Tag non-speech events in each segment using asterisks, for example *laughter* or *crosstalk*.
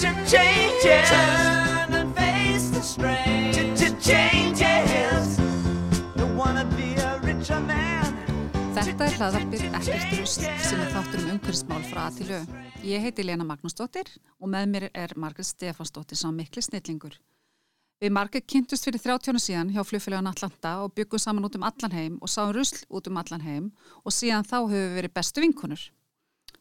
to change it. Turn and face the strain. Changes. Don't wanna be a richer man. Þetta er hlaðarpið ekkert rusl sem er þáttur um umhverfismál frá að til au. Ég heiti Lena Magnúsdóttir og með mér er Margret Stefansdóttir sá mikli snillingur. Við Margret kynntust fyrir 30 ára síðan hjá flugfélagun Atlanta og byggum saman út um allan heim og sáum rusl út um allan heim og síðan þá hefur við verið bestu vinkunur.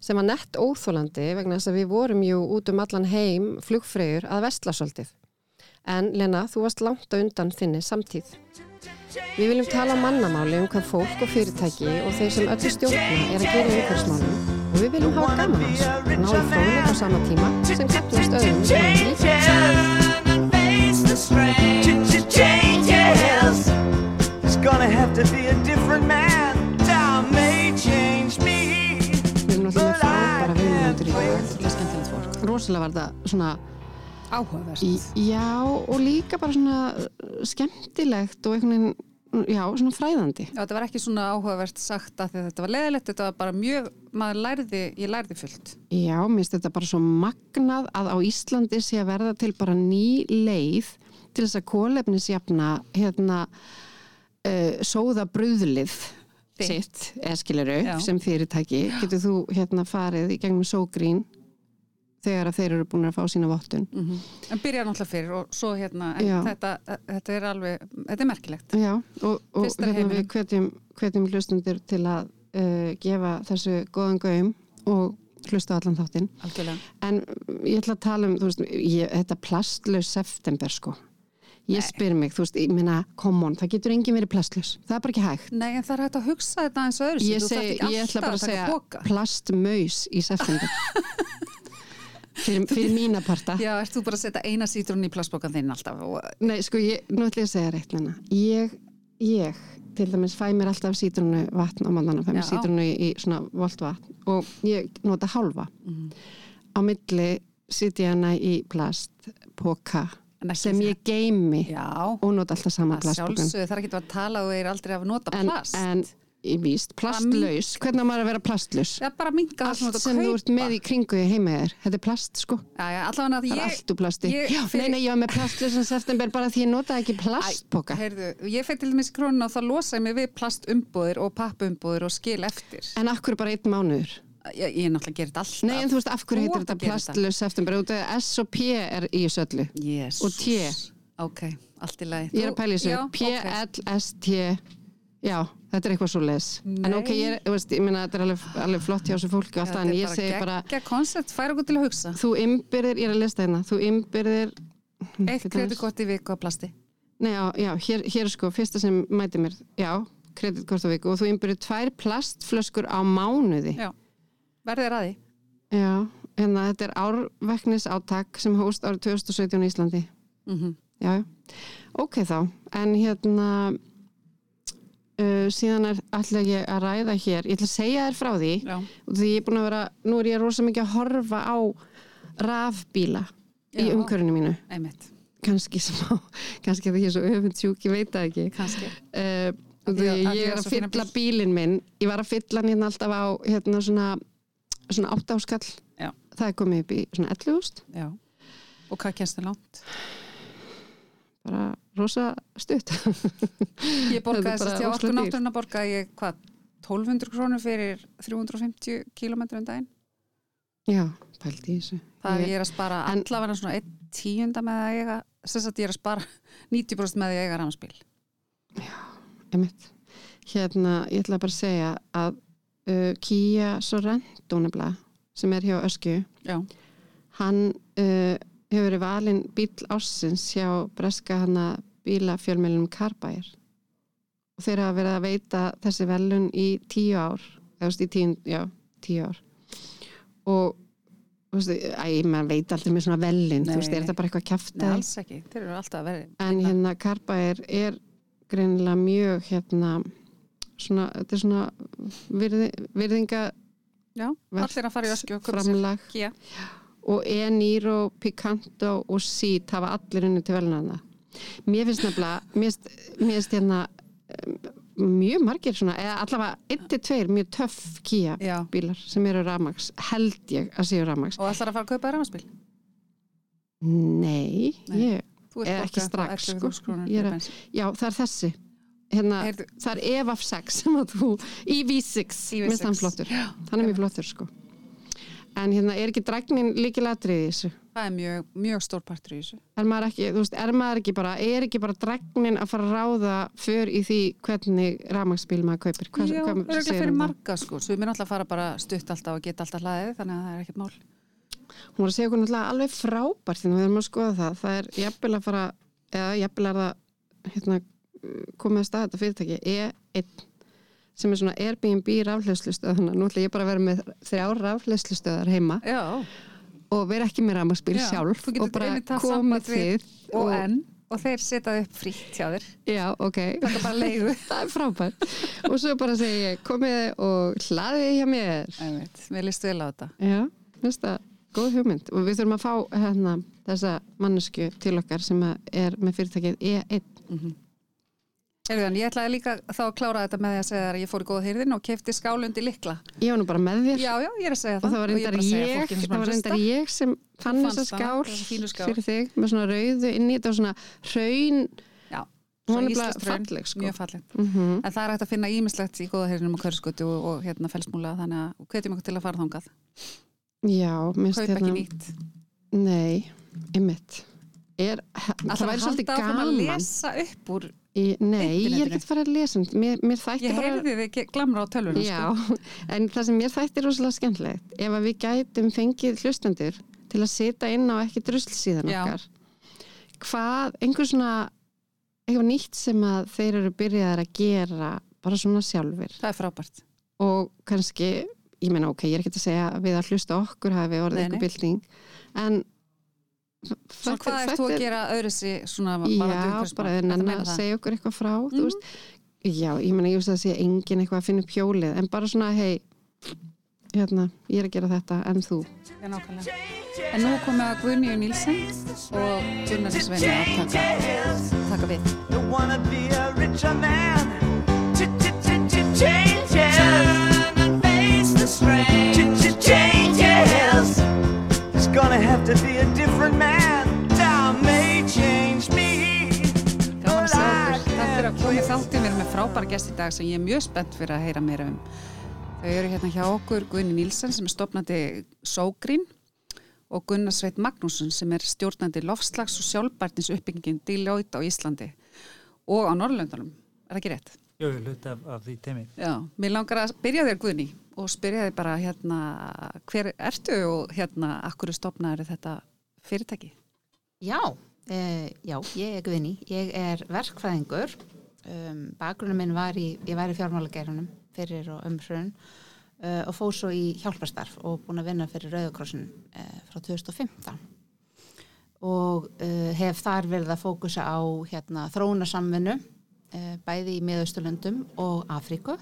sem var nett óþólandi vegna þess að við vorum jú út um allan heim flugfreyjur að vestla svolítið. En Lena, þú varst langt á undan þinni samtíð. Við viljum tala mannamáli um hvað fólk og fyrirtæki og þeir sem öllu stjórna er að gera umhverfsmálum og við viljum hafa gaman hans og ná í fróðleik á sama tíma sem kaplast öðrum sem er líka. Frábæra viðmjöndur í dag. Það. Rosalega var þetta svona, Áhugavert. í, já og líka bara svona uh, skemmtilegt og einhvern veginn, já, svona fræðandi. Já, þetta var ekki svona áhugavert sagt að þetta var leðilegt, þetta var bara mjög, maður lærði, ég lærði fullt. Já, mér finnst þetta bara svo magnað að á Íslandi sé að verða til bara ný leið til þess að kólefnisjafna hérna uh, sóða brúðlið Þitt. Sitt, eða skiluru, Já. sem fyrirtæki. Getur þú hérna farið í gegnum sógrín þegar að þeir eru búin að fá sína vottun. En byrja náttúrulega fyrir og svo hérna, þetta, þetta er alveg, þetta er merkilegt. Já, og, og hérna við hvetjum, hvetjum hlustundir til að uh, gefa þessu góðan gaum og hlusta allan þáttinn. Algjörlega. En ég ætla að tala um, veist, ég, þetta plastlaus september sko. Ég spyr mig, þú veist, ég minna, come on, það getur engin verið plastlaus. Það er bara ekki hægt. Nei, en það er hægt að hugsa þetta eins og öðru Ég, seg, ég ætla bara að segja Boka. plastmaus í september. *laughs* fyrir, fyrir mína parta. Já, ert þú bara að setja eina sítrún í plastbókan þinn alltaf og Nei, sko, ég, nú ætla ég að segja rétt menna. Ég, ég, til dæmis, fæ mér alltaf sítrunu vatn á mannana, fæ mér sítrunu í, í svona volt vatn og ég nota hálfa. Á milli sitja En sem ég geimi Já, og nota alltaf sama sjálfsögðu það er ekki að tala og þeir aldrei að nota En, plast. en ég víst, plastlaus, hvernig maður að vera plastlaus? Er þú Allt sem þú ert með í kringu í heima þér, þetta er plast sko. Já, já, Það er ég... allt úr plasti. ég- Já, fyrir- Nei, nei, ég var með plastlausan september bara því ég notaði ekki. Heyrðu, ég fyrir til dæmis í krónuna og þá losa ég mig við plastumbúðir og pappumbúðir og skil eftir. En akkur bara einn mánuður? Ég, ég er náttúrulega gerir þetta alltaf. Nei, en þú veist, af hverju Þú heitir þetta að þetta. plastlaus september? Út af S og P er í þessu öllu. Jesus. Og T. Ok, allt í lagi. Ég er að pæla þessu. Já, P, ok. L, S, T. Já, þetta er eitthvað svo les. En Nei. ok, ég, er, þú veist, ég meina, þetta er alveg, alveg flott hjá þessu fólki og allt það, en ég segi bara, Gekkja koncept, færa okkur til að hugsa. þú ymbirðir, ég er að lesta hérna, þú ymbirðir... Eitt kreditkort í viku af plasti. Nei, já, já hér, hér er sko, fyrsta sem mæti mér, já, kreditkort á viku og þú ymbirðir tvær plastflöskur á mánuði. Já, verðið er því. Já, en þetta er árveknis átak sem hóst árið 2017 í Íslandi. Mm Já, já. ok þá, en hérna uh, síðan er alltaf ég að ræða hér, ég ætla að segja þér frá því Já, því ég er búin að vera, nú er ég rosa mikið að horfa á rafbíla í Já. umkörinu mínu, einmitt, kannski smá *laughs* kannski að ég er svo öfundsjúk, ég veit það ekki kannski. uh, Af því ég er að fylla bíl. bílinn minn ég var að fylla hann hérna alltaf á hérna svona, svona átt áskall Já. það er komið upp í svona 11.000 Já. Og hvað kennst þið langt? bara rosa stutt *laughs* Ég borgaði þess að okkur dýrt. náttúruna borgaði ég, hvað, 1200 krónur fyrir 350 kílómetrum daginn. já, pældi í þessu Það Ég- ég er að spara en- allavega svona einn tíunda með að eiga, sem sagt ég er að spara *laughs* 90% með að eiga rafnspil. Einmitt. Hérna, ég ætla bara að segja að uh, Kia Sorrento nefnilega, sem er hjá Öskju, Já, hann uh, hefur verið valinn bíl ássins hjá breska hana bílafjölmjölum Carbæir og þeir hafa verið að veita þessi velun í tíu ár, eða í tíu, já, tíu ár. Og þú veist, æ, maður veit alltaf með svona velin, þú veist, er þetta bara eitthvað Nei, kjafta? Alls ekki, þeir eru alltaf að vera en hérna karpa er, er greinilega mjög hérna svona, þetta er svona virði, virðinga Já, allir að fara í öskju og framlag. Kia. og Eniro, Picanto og Seat hafa allir unni til velnana mér finnst nefnilega mér finnst, hérna um, mjög margir svona, eða allavega 1-2 mjög töff Kia Já, bílar sem eru rafmags, held ég að séu rafmags og ætlar að fara að kaupa rafmaspil nei, Nei. ég ekki strax, sko. 11.000 krónur Ég er já, það er þessi hérna, Heyrðu. það er EVAF 6 sem að þú, EV6 EV6. minnst hann flottur, hann er mjög flottur sko. En hérna er ekki drægnin líkilatrið í þessu? Það er mjög, mjög stór partur í þessu. Er maður ekki, þú veist, er maður ekki bara er ekki bara drægnin að fara að ráða för í því hvernig rafmagsbíl maður kaupir? Hvað, Já, hvað örgulega segir fyrir um það? marga sko. Svo við erum alltaf að fara bara stutt alltaf og geta alltaf hlaðið þannig að það er ekkert mál. Hún var að segja okkur náttúrulega alveg frábært þegar við erum að skoða það, það er jafnvel að fara eða jafnvel er það hérna, komið að stað þetta fyrirtæki E1 sem er svona Airbnb rafhleyslustöð þannig að nú ætla ég bara að vera með þrjár rafhleyslustöðar heima Já, og vera ekki með rafmagsbíl Já, sjálf og bara koma þið og enn og þeir setja upp frítt hjá þér. Já, ok, Þetta er bara leigu. *laughs* Það er frábært. Og svo bara segi ég, komið og hlaðið hjá mér. Einmitt, Mér líst vel á þetta. Já, það góð hugmynd. Og við þurfum að fá hérna, þessa mannesku til okkar sem er með fyrirtækið E1 Heyrðu, en ég ætlaði líka þá að klára þetta með því að segja að ég fór í góða hýrðin og kefti skálundi likla. Ég var nú bara með þér Já, já, ég er að segja og það. það var ég reyndar ég, það hlusta. ég sem fann þessa skál skál. fyrir þig með svona rauðu inni þetta var svona hraun hún er bara falleg sko mjög fallegt. mm En það er hægt að finna ímislegt í góða hýrðinum og körskutu og, og hérna felsmúla þannig að hvetjum okkur til að fara þangað. Já, minnst Kaup ekki hérna nýtt. Nei, Alltaf það að halda áfram að lesa upp úr, í, Nei, ég er ekkert farið að lesa mér, mér þætti ég bara heyrði þið glamra á tölvunum sko. *laughs* en það sem mér þætti rosalega skemmtilegt ef við gætum fengið hlustendur til að sita inn á ekki drusl síðan Já. okkar hvað, einhver svona eitthvað nýtt sem að þeir eru byrjaðar að gera bara svona sjálfur Það er frábært. og kannski, ég meina ok, ég er ekki að segja að við að hlusta okkur hafi orðið nei. bylting en Svona hvað ert þú að gera öðru sig svona bara að segja okkur eitthvað frá þú Mhm. veist, já, ég meina ég veist að það sé engin eitthvað að finna upp hjólið, en bara svona hei, hérna, ég er að gera þetta en þú, Já, nákvæmlega. En nú er komið að Guðnýju Nílsen og Gunnar Sveini að taka, taka við. Don't wanna be a richer man. Changes. Turn and face the strain. Gonna have to be a different man. Time may change me. Gaman að but sjá I okkur. Takk fyrir að koma. Við erum með frábæra gest í dag sem ég er mjög spennt fyrir að heyra meira um. Þau eru hérna hjá okkur Guðni Nílsen sem er stopnandi Sógrín og Gunnar Sveit Magnússon sem er stjórnandi lofslags og sjálfbærtins uppbyggingin Deloitte á Íslandi og á Norrlöndunum. Er það ekki rétt? Jú, hlut af, af því teimi. Já, mér langar að byrja þér Guðni og spyrja þér bara hérna hver ertu og hérna akkur stopnaður þetta fyrirtæki? Já, uh, já, ég er Guðni, ég er verkfræðingur, um, bakgrunnum minn var í, ég var í fjármálageirunum fyrir og umhrun uh, og fóð svo í hjálparstarf og búin að vinna fyrir Rauðakrossin uh, frá 2015 og uh, hef þar verið að fókusa á hérna, þróunarsamvinnu bæði í miðausturlöndum og Afríku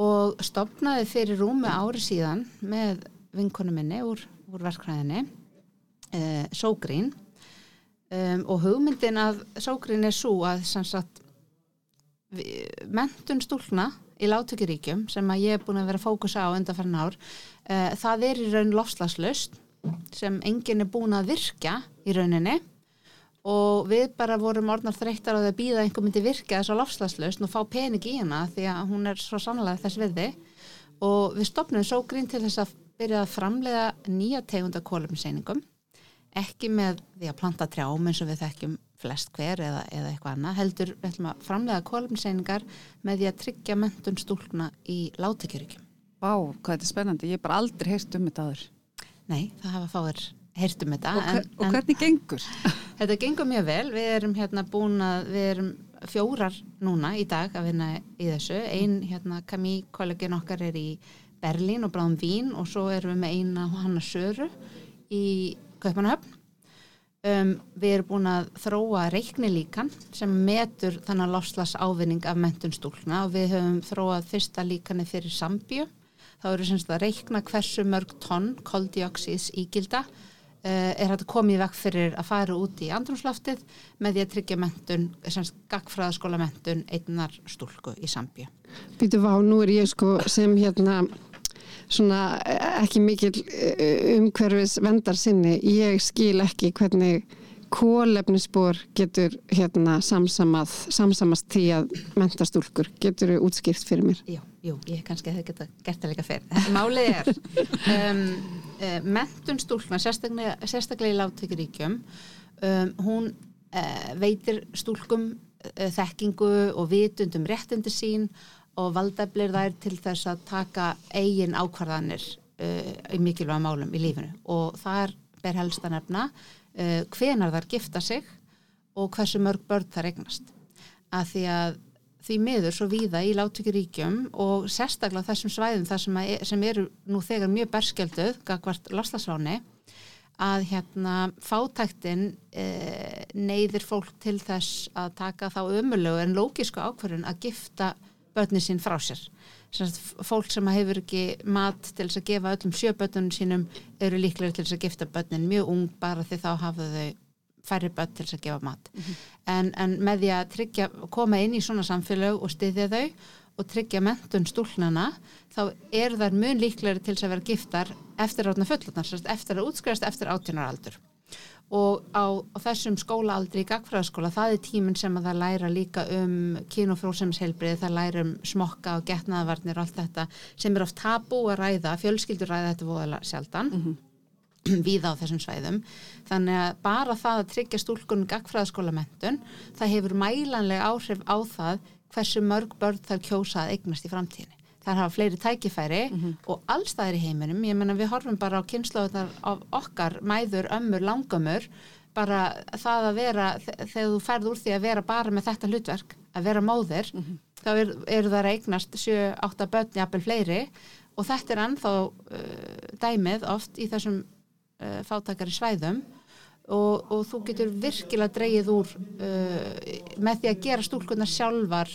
og stopnaði fyrir rúmi ári síðan með vinkonu minni úr, úr verkfræðinni uh, Sógrín. Um, og hugmyndin að Sógrín er svo að sagt menntun stúlna í látökuríkjum sem að ég er búin að vera að fókusa á undanferðin ár uh, það er í raun lofslagslaust sem enginn er búin að virka í rauninni og við bara vorum orðnar þreyttar að býða einhver myndi virka þess að lofslagslaust og fá pening í hana því að hún er svo sannlega þess virði og við stopnum Sógrín til þess að byrja að framlega nýja tegunda kólumseiningum ekki með því að planta trjám eins og við þekkjum flest hver eða, eða eitthvað annað heldur við ætlum að framlega kólumseiningar með því að tryggja mentun stúlkna í látekjörygjum. Vá, hvað þetta er spennandi, ég hef bara aldrei heyrt um þetta aður. Nei, það hafa fáir heyrt um þetta Og, hver, og hvernig gengur? *laughs* Þetta gengur mjög vel, við erum hérna búin að, við erum fjórar núna í dag að vinna í þessu. Ein hérna Kamí, kollegin okkar er í Berlín og bráðum Vín og svo erum við með eina Hanna Söru í Kaupanahöfn Um, við erum búin að þróa reiknilíkan sem metur þannig að lofslas ávinning af mentun stúlna og við höfum þróað fyrsta líkani fyrir sambíu. Þá eru semst að reikna hversu mörg tonn koldioxís ígilda er hægt að koma í vekk fyrir að fara út í andrumsloftið með því að tryggja mentun, semst gagfræðaskóla mentun einnar stúlku í sambíu. Býtu vá, nú er ég sko sem hérna svona ekki mikil umhverfis vendar sinni, ég skil ekki hvernig kólefnisbor getur hérna samsamað, samsamast því að mentastúlkur getur útskýrt fyrir mér. Jú, jú, ég kannski hefði geta gert það líka fyrir. *laughs* Málið er um, uh, mentun stúlkna, sérstaklega, sérstaklega í láttökuríkjum, um, hún uh, veitir stúlkum uh, þekkingu og vitundum réttindi sín og valdæflir þær til þess að taka eigin ákvarðanir uh, í mikilvæga málum í lífinu og þar ber helst að nefna uh, hvenar þær gifta sig og hversu mörg börn þær eignast. Að því að því miður svo víða í láttökuríkjum og sérstaklega þessum svæðum þar sem, er, sem eru nú þegar mjög berskjölduð gagvart loslasráni að hérna fátæktin eh, neyðir fólk til þess að taka þá ömulegu en lókísku ákvarðun að gifta börnin sín frá sér. Fólk sem hefur ekki mat til þess að gefa öllum sjöbötunum sínum eru líklega til þess að gifta börnin mjög ung bara því þá hafa þau færri börn til þess að gefa mat. Mm -hmm. en, en með því að tryggja, koma inn í svona samfélag og styðja þau og tryggja mentun stúlnana þá eru þær mun líklega til þess að vera giftar eftir átna fullotnar eftir að útskræðast eftir átjónaraldur og á, á þessum skólaaldri í gagfræðaskóla, það er tíminn sem að það læra líka um kynofrósemsheilbrið, það læra um smokka og getnaðavarnir og allt þetta sem er oft tabú að ræða, fjölskyldur ræða þetta voðalega sjaldan mm -hmm. við á þessum svæðum þannig að bara það að tryggja stúlkunum gagfræðaskólamentun, það hefur mælanlega áhrif á það hversu mörg börn þar kjósa að eignast í framtíðinni þar hafa fleiri tækifæri mm -hmm. og allstaðir í heiminum, ég menna við horfum bara á kynnslóðunar af okkar mæður, ömmur, langamur bara það að vera þegar þú ferð úr því að vera bara með þetta hlutverk að vera móðir mm -hmm. þá eru er það regnast 7-8 börn jafnvel fleiri og þetta er ennþá uh, dæmið oft í þessum uh, fátakari svæðum og, og þú getur virkilega dreyið úr uh, með því að gera stúlkunar sjálfar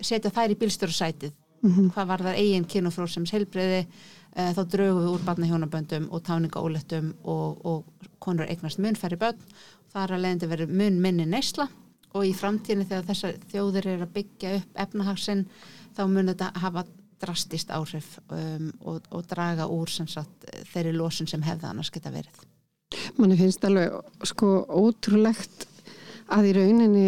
setja þær í bílstjórasætið mm -hmm. hvað var það eigin kynufrósums heilbreyði uh, eh, þá draugum við úr barnahjónaböndum og táningaólettum og, og konur eignast munfæri bönn það er að leiðandi verið mun minni neysla og í framtíðinu þegar þessar þjóðir er að byggja upp efnahagsinn þá mun þetta hafa drastist áhrif um, og, og draga úr sagt, þeirri losun sem hefða annars geta verið. Manni finnst alveg sko ótrúlegt að í rauninni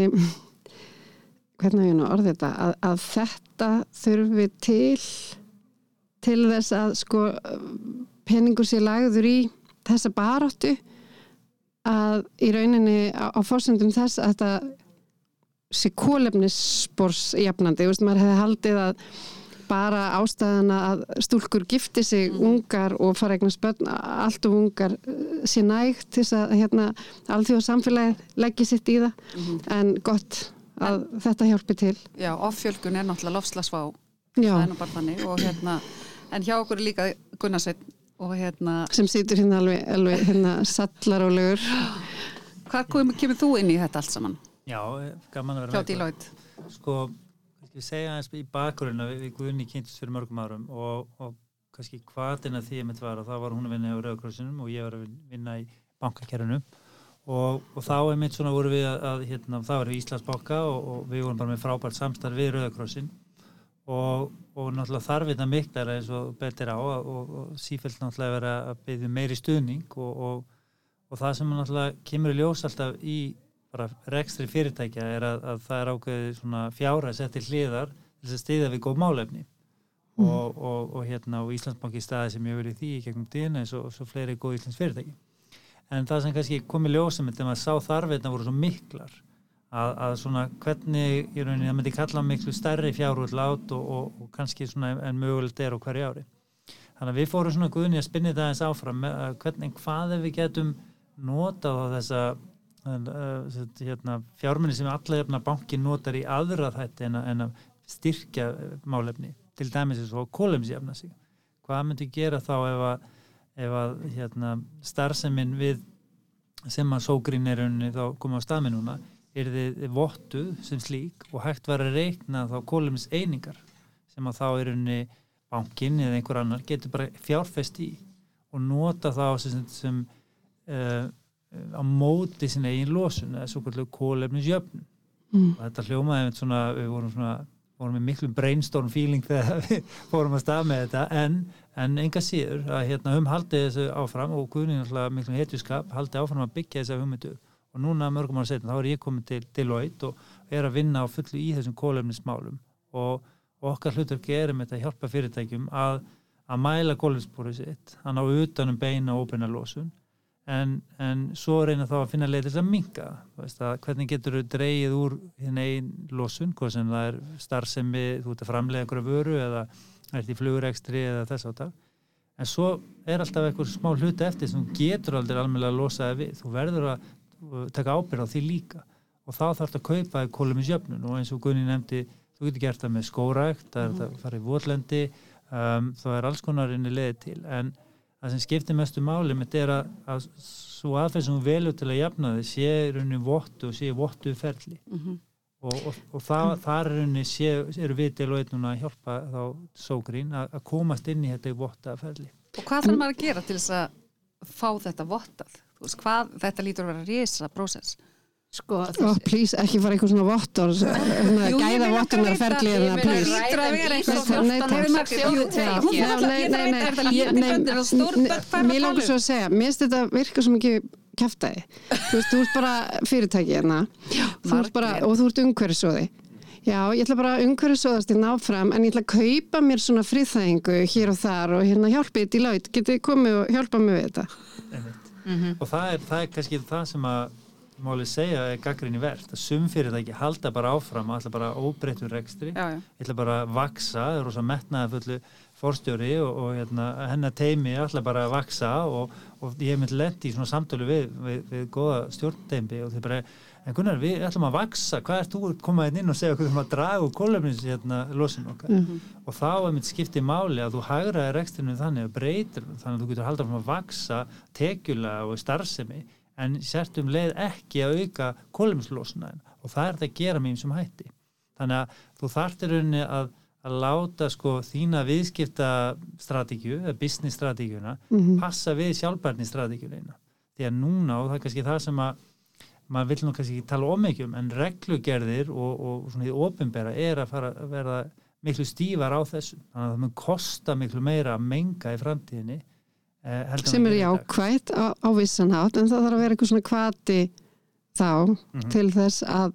hvernig ég nú orði þetta að, að þetta þurfi til til þess að sko peningur sér lagður í þessa baráttu að í rauninni á, á fórsendum þess að þetta sé kólefnisspors jafnandi, þú veist, maður hefði haldið að bara ástæðana að stúlkur gifti sig mm. ungar og fara eignast börn, allt og ungar eh, sé nægt til þess að hérna, alþjóða samfélagi leggja sitt í það mm -hmm. en gott að en, þetta hjálpi til. Já, offjölgun er náttúrulega lofslagsvá, það er nú bara þannig og hérna, en hjá okkur er líka Gunnarsveit og hérna sem situr hérna alveg, alveg hérna sallarólegur. Hvað kemur, kemur þú inn í þetta allt saman? Já, gaman að vera með þetta. Hjá. Sko, ég segja aðeins í bakgrunna við, við Gunni kynntist fyrir mörgum árum og, og kannski hvaðina því ég mitt var og það var hún að vinna á Rauðkrossinum og ég var að vinna í bankakerunum og, og þá er mitt svona voru við að, að hérna, það var við Íslandsbóka og, og við vorum bara með frábært samstarf við Rauðakrossin og, og náttúrulega þarf þetta miklar eins og betur á og sífælt náttúrulega vera að byggja meiri stuðning og það sem náttúrulega kemur í ljós alltaf í bara rekstri fyrirtækja er að, að það er ákveðið svona fjára setti hliðar til að stiða við góð málefni. Mm. og hérna og Íslandsbanki staði sem ég verið því í gegnum dýna eins og svo fleiri góð Íslands fyrirtæki en það sem kannski komið ljósum þegar maður sá þarfirna voru svo miklar að, að svona hvernig rauninni það myndi kalla miklu stærri fjárúllát og, og, og kannski svona en mögulegt er á hverju ári. Þannig að við fórum svona guðni að spinna þetta eins áfram hvernig hvað við getum nota á þessa uh, hérna, fjármenni sem allavegna bankin notar í aðra þetta en að, en að styrkja málefni til dæmis eins og kólumsjafna sig. Hvað myndi gera þá ef að, ef að hérna, starfseminn við sem að sógrín er rauninni þá komið á staðminn núna er þið vottuð sem slík og hægt var að reikna þá kólumis einingar sem að þá er rauninni bankin eða einhver annar getur bara fjárfest í og nota þá sem, sem uh, á móti sinna eigin losun eða svo kvöldu kólefnisjöfn Mm. og þetta hljómaði svona, við vorum svona vorum með miklu brainstorm feeling þegar *laughs* við fórum að stað með þetta en, en enga síður að hérna um haldið þessu áfram og Guðni náttúrulega miklu hetjuskap haldið áfram að byggja þessa hugmyndu. Og núna mörgum ára setna þá er ég komin til Deloitte og er að vinna á fullu í þessum kólefnismálum og, og okkar hlutur gerum þetta að hjálpa fyrirtækjum að, að mæla kólefnisbúrið sitt hann á utanum beina og óbeina losun. En, en svo reyna þá að finna leið til að veist, að hvernig getur þú dreigið úr hinn einn losun, hvað sem það er starfsemi, þú ert að framlega ert í flugurekstri eða þess áttar en svo er alltaf eitthvað smá hluti eftir sem getur aldrei almennilega að losa það við. Þú verður að uh, taka ábyrð á því líka. Og þá þarf þetta að kaupa í kólumisjöfnun og eins og Gunni nefndi þú getur gert það með skórækt, það er mm. að fara í votlendi um, þá er alls konar inni leiði til. En það sem skiptir mestu máli mitt er að, að svo aðferð sem velur til að jafna þið sé í rauninni vottu og sé vottu ferli. Mhm. Og, og, og það, rauninni sé, eru við til og einn núna að hjálpa þá sógrín að, að komast inn í þetta votta ferli Og hvað þarf maður að gera til þess að fá þetta vottað? Veist, hvað, þetta lítur að vera risa prósess. Sko, Oh, please, ekki fara eitthvað svona vottor gæða *laughs* eða ég meina please. lítur að vera eitthvað það það Mér það langar að svo tala að segja, mér finnst þetta virka svo mikið kæftæði þú veist, þú ert bara fyrirtæki hérna. Og þú ert umhverfisóði já, ég ætla bara að umhverfisóðast þér náfram en ég ætla að kaupa mér svona friðþægingu hér og þar og hérna hjálpið til laut getið komið og hjálpa mig við þetta? Og það er, það er kannski það sem að málið segja er gaggrinni verðt að sum fyrirtæki halda bara áfram alltaf bara óbreyttur rekstri. Ætla bara vaksa, það er rosa metnaði fullu forstjóri og, og hérna, hennar teimi ætla bara vaksa og, og ég hef myndi lendi í svona samtölu við, við, við góða stjórnteimi og þau bara, en Gunnar, við ætlum að vaksa hvað er þú að koma inn inn og segja hvað við ætlum að draga úr kólefnins hérna, losin okkar? Og þá er mitt skipti máli að þú hagraði rekstrinu þannig að breytir þannig að þú getur haldið frá að vaksa tekjulega og starfsemi en sért um leið ekki að auka kólefnislosuna og það er þetta að gera með einsum hætti. Þannig að þú þarftir rauninni að, að láta sko þína viðskipta strategju, eða business strategjuna passa við sjálfbærni strategjuleina því að núna og það er kannski það sem að maður vil nú kannski ekki tala ómikjum en reglugerðir og, og svona því ofinbera er að fara að verða miklu stífar á þessu. Þannig að það mun kosta miklu meira að menga í framtíðinni sem það er jákvætt á, á vissan hátt en það þarf að vera eitthvað svona kvati þá Mhm. til þess að,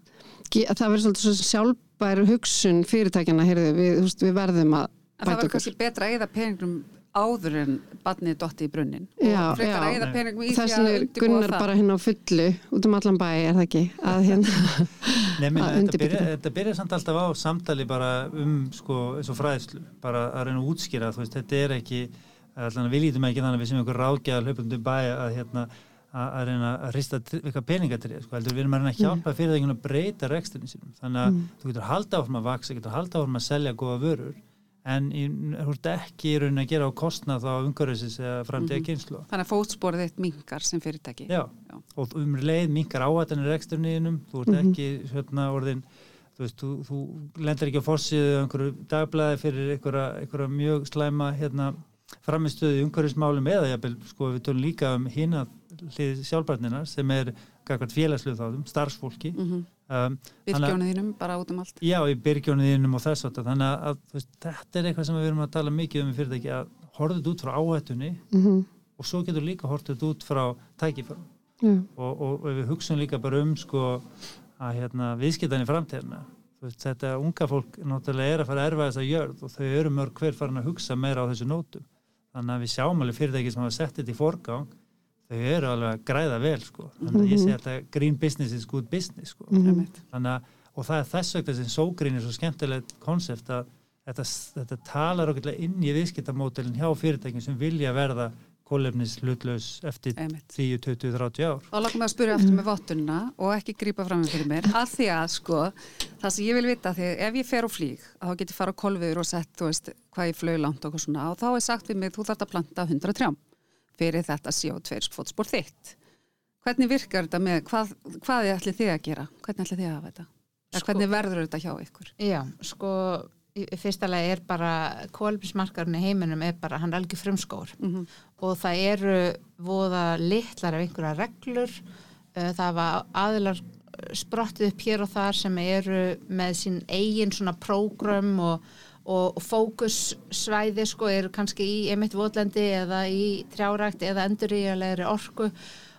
að það verður svolítið svo sjálfbær hugsun fyrirtækjana, heyrðu, við, veist, við verðum að það bæta okkur. kannski betra að eða peningum áður en badnið dotti í brunnin. Já, og frekar já. að eða peningum í því Þess að vegna er Gunnar það. bara hérna á fullu út um allan bæ, er það ekki? Að *laughs* hérna, að þetta, undirbyggja byrja, þetta. þetta byrja samt alltaf á samtali bara um sko, eins og fræðslu bara að reyna að útskýra, þú veist, þetta er ekki allan við lítum ekki þannig að við sem einhver ráðgjaðar hlaupum til bæja að hérna að að reyna að hrista eitthvað peningatrið sko, heldur við erum að reyna að hjálpa fyrirtækjum að breyta reksturinn sínum, þannig að þú getur halda áfram að vaksa, getur halda áfram að selja góða vörur, en þú ert ekki í raunin að gera á kostnað þá umhverfisins eða framtíða mm kynslu Þannig að fótsporið þitt minkar sem fyrirtæki. Já, Já. og um leið minkar áhættanir reksturniðinum, þú ert ekki hérna orðin, þú veist, þú, þú lendir ekki á fossiðu framistöðu í umhverfismálum eða jafnvel, sko, við tölum líka um hina hlið sjálfbarninar sem er félagsluð þáðum, starfsfólki. Mm -hmm. um, að- þínum bara út um allt. Já, í byrgjónuðinum og þess að þannig að, að þú veist, þetta er eitthvað sem við erum að tala mikið um í fyrirtæki að horfðu út frá áhættunni mhm, og svo getur líka horfðu út frá tækifærum. Já, og, og, og við hugsun líka bara um sko að hérna, viðskiptan í framtíðina. Þetta unga fólk náttúrulega er að fara að erfa þessa jörð og þau eru mörg hver farin að hugsa meira á þessu nótum þannig að við sjáum alveg fyrirtæki sem hafa sett þetta í forgang þau eru alveg að græða vel sko. Þannig að ég segi að green business is good business sko. Mhm, þannig að, og það er þess vegna sem sógrín er svo skemmtilegt konsept að þetta, þetta talar okkurlega inn í viðskiptamódelin hjá fyrirtækjum sem vilja verða kólefnis hlutlaus eftir Einmitt. 10, 20, 30 ár. Þá langar mig að spyrja aftur með vottunina og ekki grípa fram með fyrir mér að því að sko það sem ég vil vita því ef ég fer á flýg að þá get ég fara á kolviður og sett þú veist hvað ég flög langt og svona og þá er sagt við mig þú þarf að planta 100 trjám fyrir þetta CO2 fótspór þitt. Hvernig virkar þetta með hvað, hvað er allir þið að gera? Hvernig allir þið að hafa þetta? Sko- hvernig verður þetta hjá ykkur? Já, sko fyrsta lagi er bara kólefnismarkarinn í heiminum er bara, hann er algjör frumskór Mhm. og það eru voða litlar af einhverja reglur. Uh, það var aðilar sprottið upp hér og þar sem eru með sín eigin svona prógram og, og, og fókussvæði sko eru kannski í emitt votlendi eða í trjárækt eða enduríjalegri orku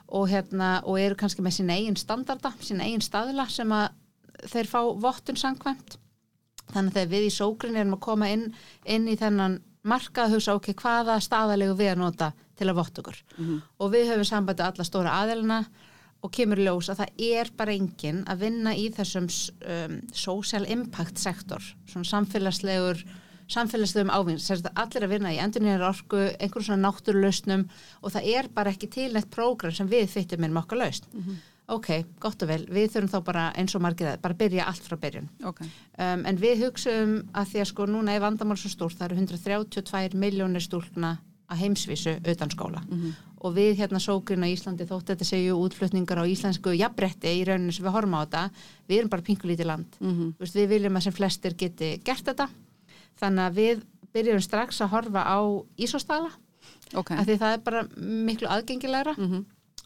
og, hérna, og eru kannski með sín eigin standarda, sín eigin staðila sem að þeir fá vottun sangkvæmt þannig að þegar við í sógrin erum að koma inn, inn í þennan markað að hugsa ok, hvaða staðalegu við að nota til að vott okkur? Og við höfum sambandi alla stóra aðelina og kemur ljós að það er bara enginn að vinna í þessum um, social impact sektor svona samfélagslegur samfélagslegum ávinn, allir að vinna í endurnýjar orku, einhverjum svona náttúrulausnum og það er bara ekki til neitt prógram sem við fyttum með okkar lausn ok, gott og vel, við þurfum þá bara eins og margir það, bara byrja allt frá byrjun. Ok, um, en við hugsaum að því að sko núna er vandamál svo stórt, það eru 132 miljónir stúlkna að heimsvísu utan skóla. Og við hérna sókurinn á Íslandi þótt þetta séu útflutningar á íslensku jafnbretti í rauninu sem við horfum á þetta við erum bara pinkulítið land. Mhm. Þú veist, við viljum að sem flestir geti gert þetta. Þannig að við byrjum strax að horfa á Ísostala ok. af því það er bara miklu aðgengilegra. Mhm.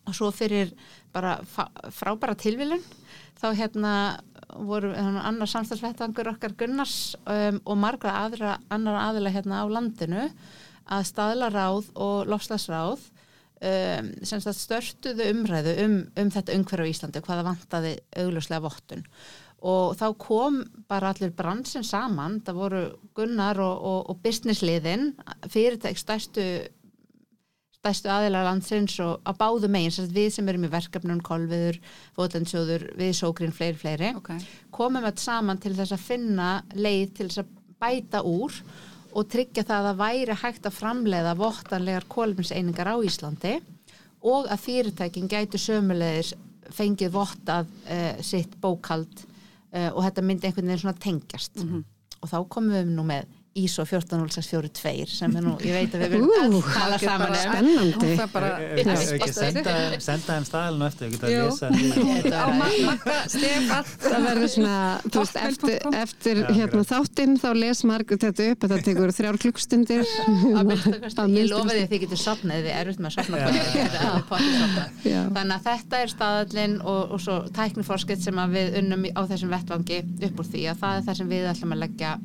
Og svo fyrir bara frábæra tilvílun þá hérna voru hérna, annar samstagsvettvangur okkar Gunnars um, og margra aðra annar aðila hérna á landinu að staðlaráð og lofslagsráð um, sem störtuðu umræðu um, um þetta umhverju á Íslandi hvaða vantaði augljóslega vottun. Og þá kom bara allir bransin saman, það voru Gunnar og, og, og businessliðin fyrirtæk stærstu stærstu aðilar landsins og á báðu megin, sagt við sem erum í verkefnum kolviður, fótlandsjóður, við sókrin fleiri fleiri, Ok, komum þetta saman til þess að finna leið til þess að bæta úr og tryggja það að það væri hægt að framleiða vottanlegar kólefniseiningar á Íslandi og að fyrirtækin gætu sömulegis fengið vottað uh, sitt bókald uh, og þetta myndi einhvern veginn svona tengjast. Og þá komum við nú með ISO 14642 sem er nú, ég veit að við verðum að tala saman um. Spennandi. það er bara senda, senda þeim staðalinn á eftir, á makka, stefall Það verður svona, þú veist, eftir, eftir Já, hérna, þáttinn þá les margur þetta upp þetta tekur þrjár klukkstundir *laughs* ég lofa því að þið getur sopnað þið eruð með að sopna Já, kvöldi, já, þið getur alveg pottið sofnað. Já. þannig að þetta er staðallinn og, og svo tækniforskett sem að við unnum á þessum vettvangi upp úr því að það er það sem við ætlum að leggja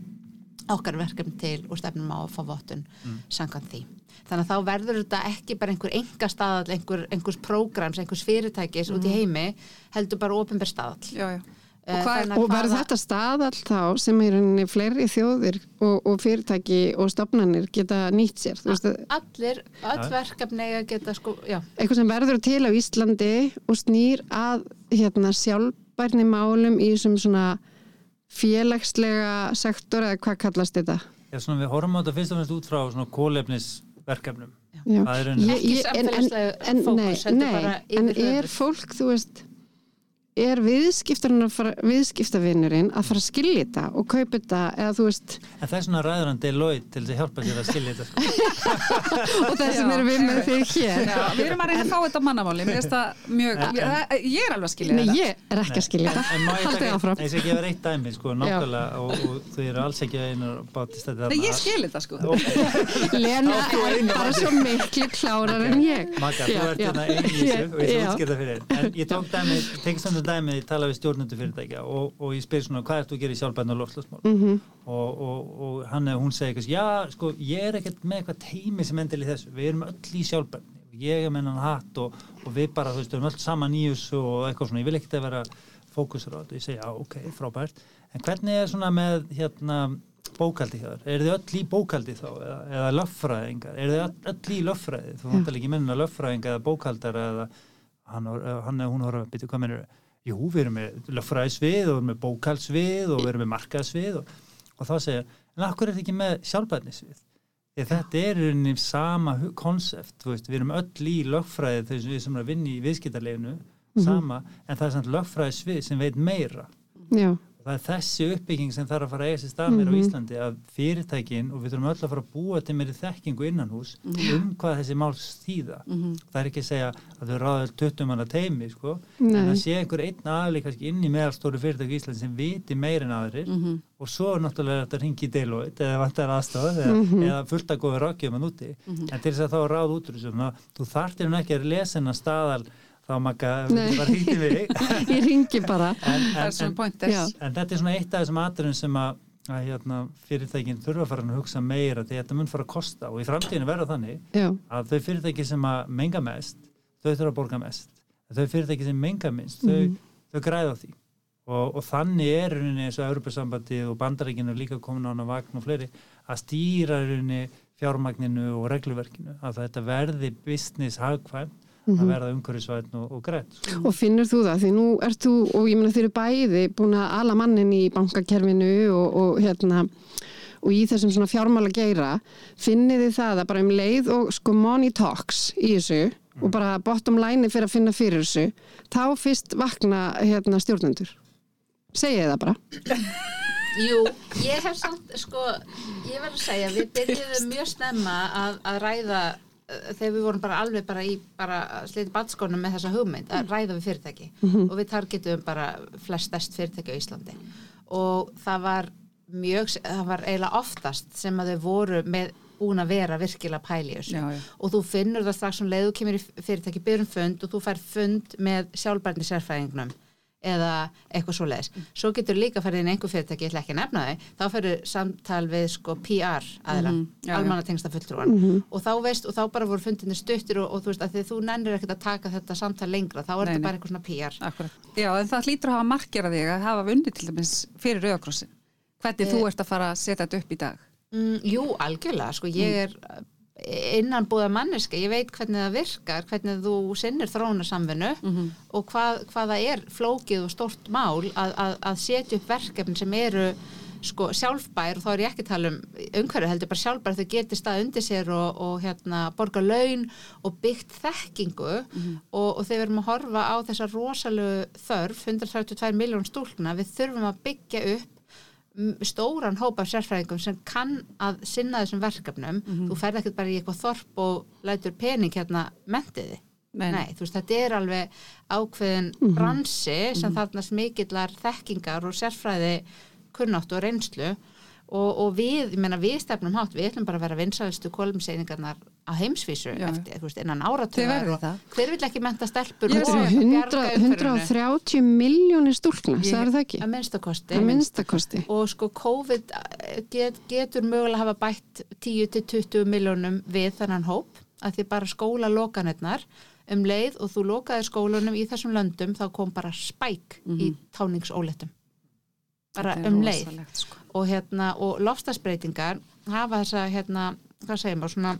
okkar verkefni til og stefnum á að fá vottun mm. samkvæmt því. Þannig að þá verður þetta ekki bara einhver enga staðall, einhver, einhvers prógrams, einhvers fyrirtækis út í heimi, heldur bara ofinber staðall. Já, já. Eh, Og hvað er- þannig að Og verður hvaða- þetta staðall þá sem í rauninni fleiri þjóðir og, og fyrirtæki og stofnanir geta nýtt sér. Þú veist, Allir, öll verkefni geta sko, já, eitthvað sem verður til á Íslandi og snýr að hérna, sjálfbærni málum í þessum svona félagslega sektor eða hvað kallast þetta? Já, svona við horfum á þetta fyrst og fremst út frá svona kólefnisverkefnum. Er en- en- en- fókus, nei, heldur nei, bara En er fólk, þú veist er viðskiptavinnurinn að fara að skilja þetta og kaupa þetta eða þú veist. En það er svona ræður hann Deloitte til þess að hjálpa sér að skilja þetta. sko. *laughs* og það sem Já. eru við með þig hér. Já, við erum að reyna að fá þetta á mannamáli. Mjög, En- ég, ég er alveg að skilja Nei, þetta. ég er ekki að skilja En þetta ég Haldið taka, áfram. ég gefa reitt dæmi, sko, nákvæmlega, og, og þau eru alls ekki að einu bátist þetta. Nei, ég skil þetta sko. *laughs* Lena er bara svo miklu klárar en ég. Magga, þú ert hérna einn í þessu og ég Tók dæmi, ég tala við stjórnundu fyrirtækja og, og ég spyr svona, hvað ert þú að gera í sjálfbæðin og lofslagsmál? Mhm. og, og, og hann eða hún segir eitthvað, já, sko, ég er ekkert með eitthvað teimi sem endil í þessu, við erum öll í sjálfbæðin ég er með hann hatt og, og við bara, þú veist, við erum öll saman í þessu og eitthvað svona, ég vil ekkert að vera fókusur á þetta, ég segi, já, ok, frábært. En hvernig er svona með, hérna bókaldi hjá þér, eru þið öll í bókaldi þá eða, eða löffræðingar, eru þið öll, í löffræði, þú vantar ekki mennina löffræðinga eða bókaldar eða hann, hann eða hún horfa, býtu, hvað mennur jú, við erum með löffræðisvið og við erum með bókaldsvið og við erum með markaðsvið og, og þá segja, en akkur er þetta ekki með sjálfbæðnisvið þetta er rauninni sama konsept, við erum öll í lögfræði þau sem við sem erum að vinna í viðskiptarleginu sama, en það er samt lögfræði svið sem veit meira. já, Það er þessi uppbygging sem þarf að fara að eiga sér stað meira á Íslandi að fyrirtækin og við þurfum öll að fara að búa til meiri þekkingu innan hús um hvað þessi mál þýða. Það er ekki að segja að þau ráða 20 manna teimi, sko, en Nei. að sé einhver einn aðli kannski inn í meðalstóru fyrirtæki í Íslandi sem viti meira en aðrir. Og svo náttúrulega þetta ringi í Deloitte eða vantar aðstof eða, eða fullt að góða rákjum að núti. En til þess að þá að ráða út úr þessu, ná, þú þartir hún ekki að lesa þá makka, Nei. við bara hýtti við *laughs* ég ringi bara. En, en, en, en þetta er svona eitt af þessum atriðum sem að, að hérna, fyrirtækin þurfa að fara að hugsa meira því þetta mun fara að kosta og í framtíðinu verða þannig já, að þau fyrirtæki sem að menga mest þau þurfa að borga mest. Þau fyrirtæki sem menga minnst þau, þau græða á því. Og, og þannig er í rauninni eins og Europasambandið og bandaríkinu líka komin á hana vagn og fleiri að stýra í rauninni fjármagninu og regluverkinu að þetta verði business hagkvæm að verða umhverfisvæðin og, og grætt sko. og finnur þú það? Því nú ert þú, og ég meina þeir eru bæði búin að ala mannin í bankakerfinu og, og hérna og í þessum svona fjármála geira finnið þið það að bara um leið og sko money talks í þessu og bara bottom line fyrir að finna fyrir þessu þá fyrst vakna hérna stjórnendur? Segið það bara. *laughs* Jú, ég hef samt, sko, ég verð að segja, við byrjuðum mjög snemma að, að ræða þegar við vorum bara alveg bara í sliti batskónum með þessa hugmynd að ræða við fyrirtæki. Og við targetum bara flest stærst fyrirtæki á Íslandi. Og það var mjög, það var eiginlega oftast sem að þau voru með búin að vera virkilega pæli í þessu. Já, já. og þú finnur það strax um leið þú kemur í fyrirtæki byrjum fund og þú fær fund með sjálfbærni sérfræðingnum eða eitthvað svo leiðis. Svo getur líka farið inn í einhver fyrirtæki, ég ætla ekki að nefna þau, þá fyrir samtal við sko PR aðra, mm já. almanna tengsta fulltrúan og þá veist, og þá bara voru fundinni stuttir og, og þú veist, að því þú nennir ekkert að taka þetta samtal lengra, þá er þetta bara eitthvað svona PR. Akkurat. Já, en það hlýtur að hafa markera þig að hafa vunnið til dæmis fyrir Rauðakrossin. Hvernig þú ert að fara að setja þetta upp í dag? Mm, jú, algjörlega, sko, ég er innan búða manneska, ég veit hvernig það virkar, hvernig þú sinnir þróunarsamvinnu og hvað, hvað það er flókið og stórt mál að, að, að setja upp verkefni sem eru sko sjálfbær. Og þá er ég ekki að tala um umhverju heldur bara sjálfbær. Þau geti stað undir sér og, og hérna borga laun og byggt þekkingu. Og, og þegar við erum að horfa á þessa rosalegu þörf 132 miljón stúlkna við þurfum að byggja upp stóran hóp af sérfræðingum sem kann að sinna þessum verkefnum. Þú ferð ekkert bara í eitthvað þorp og lætur pening hérna mentiði Nei, nei. Þú veist, þetta er alveg ákveðin bransi sem þarna smikillar þekkingar og sérfræði kunnáttu og reynslu. Og, og við, ég meina við stefnum hátt, við ætlum bara að vera vinsalistu kolumseiningarnar á heimsvísu Já. eftir, þú veist, innan það. hver vil ekki menta stelpur Ég og sé bjarga 100, umhverfinu? 130 miljónir stúlkna, Ég- það er það ekki að minnstakosti að minnstakosti og sko COVID get, getur mögulega hafa bætt 10-20 miljónum við þennan hóp að því bara skóla lokanirnar um leið og þú lokaði skólunum í þessum löndum þá kom bara spæk í táningsóletum bara um leið sko. og hérna og lofstafsbreytingar hafa þessa hérna, hvað segir maður svona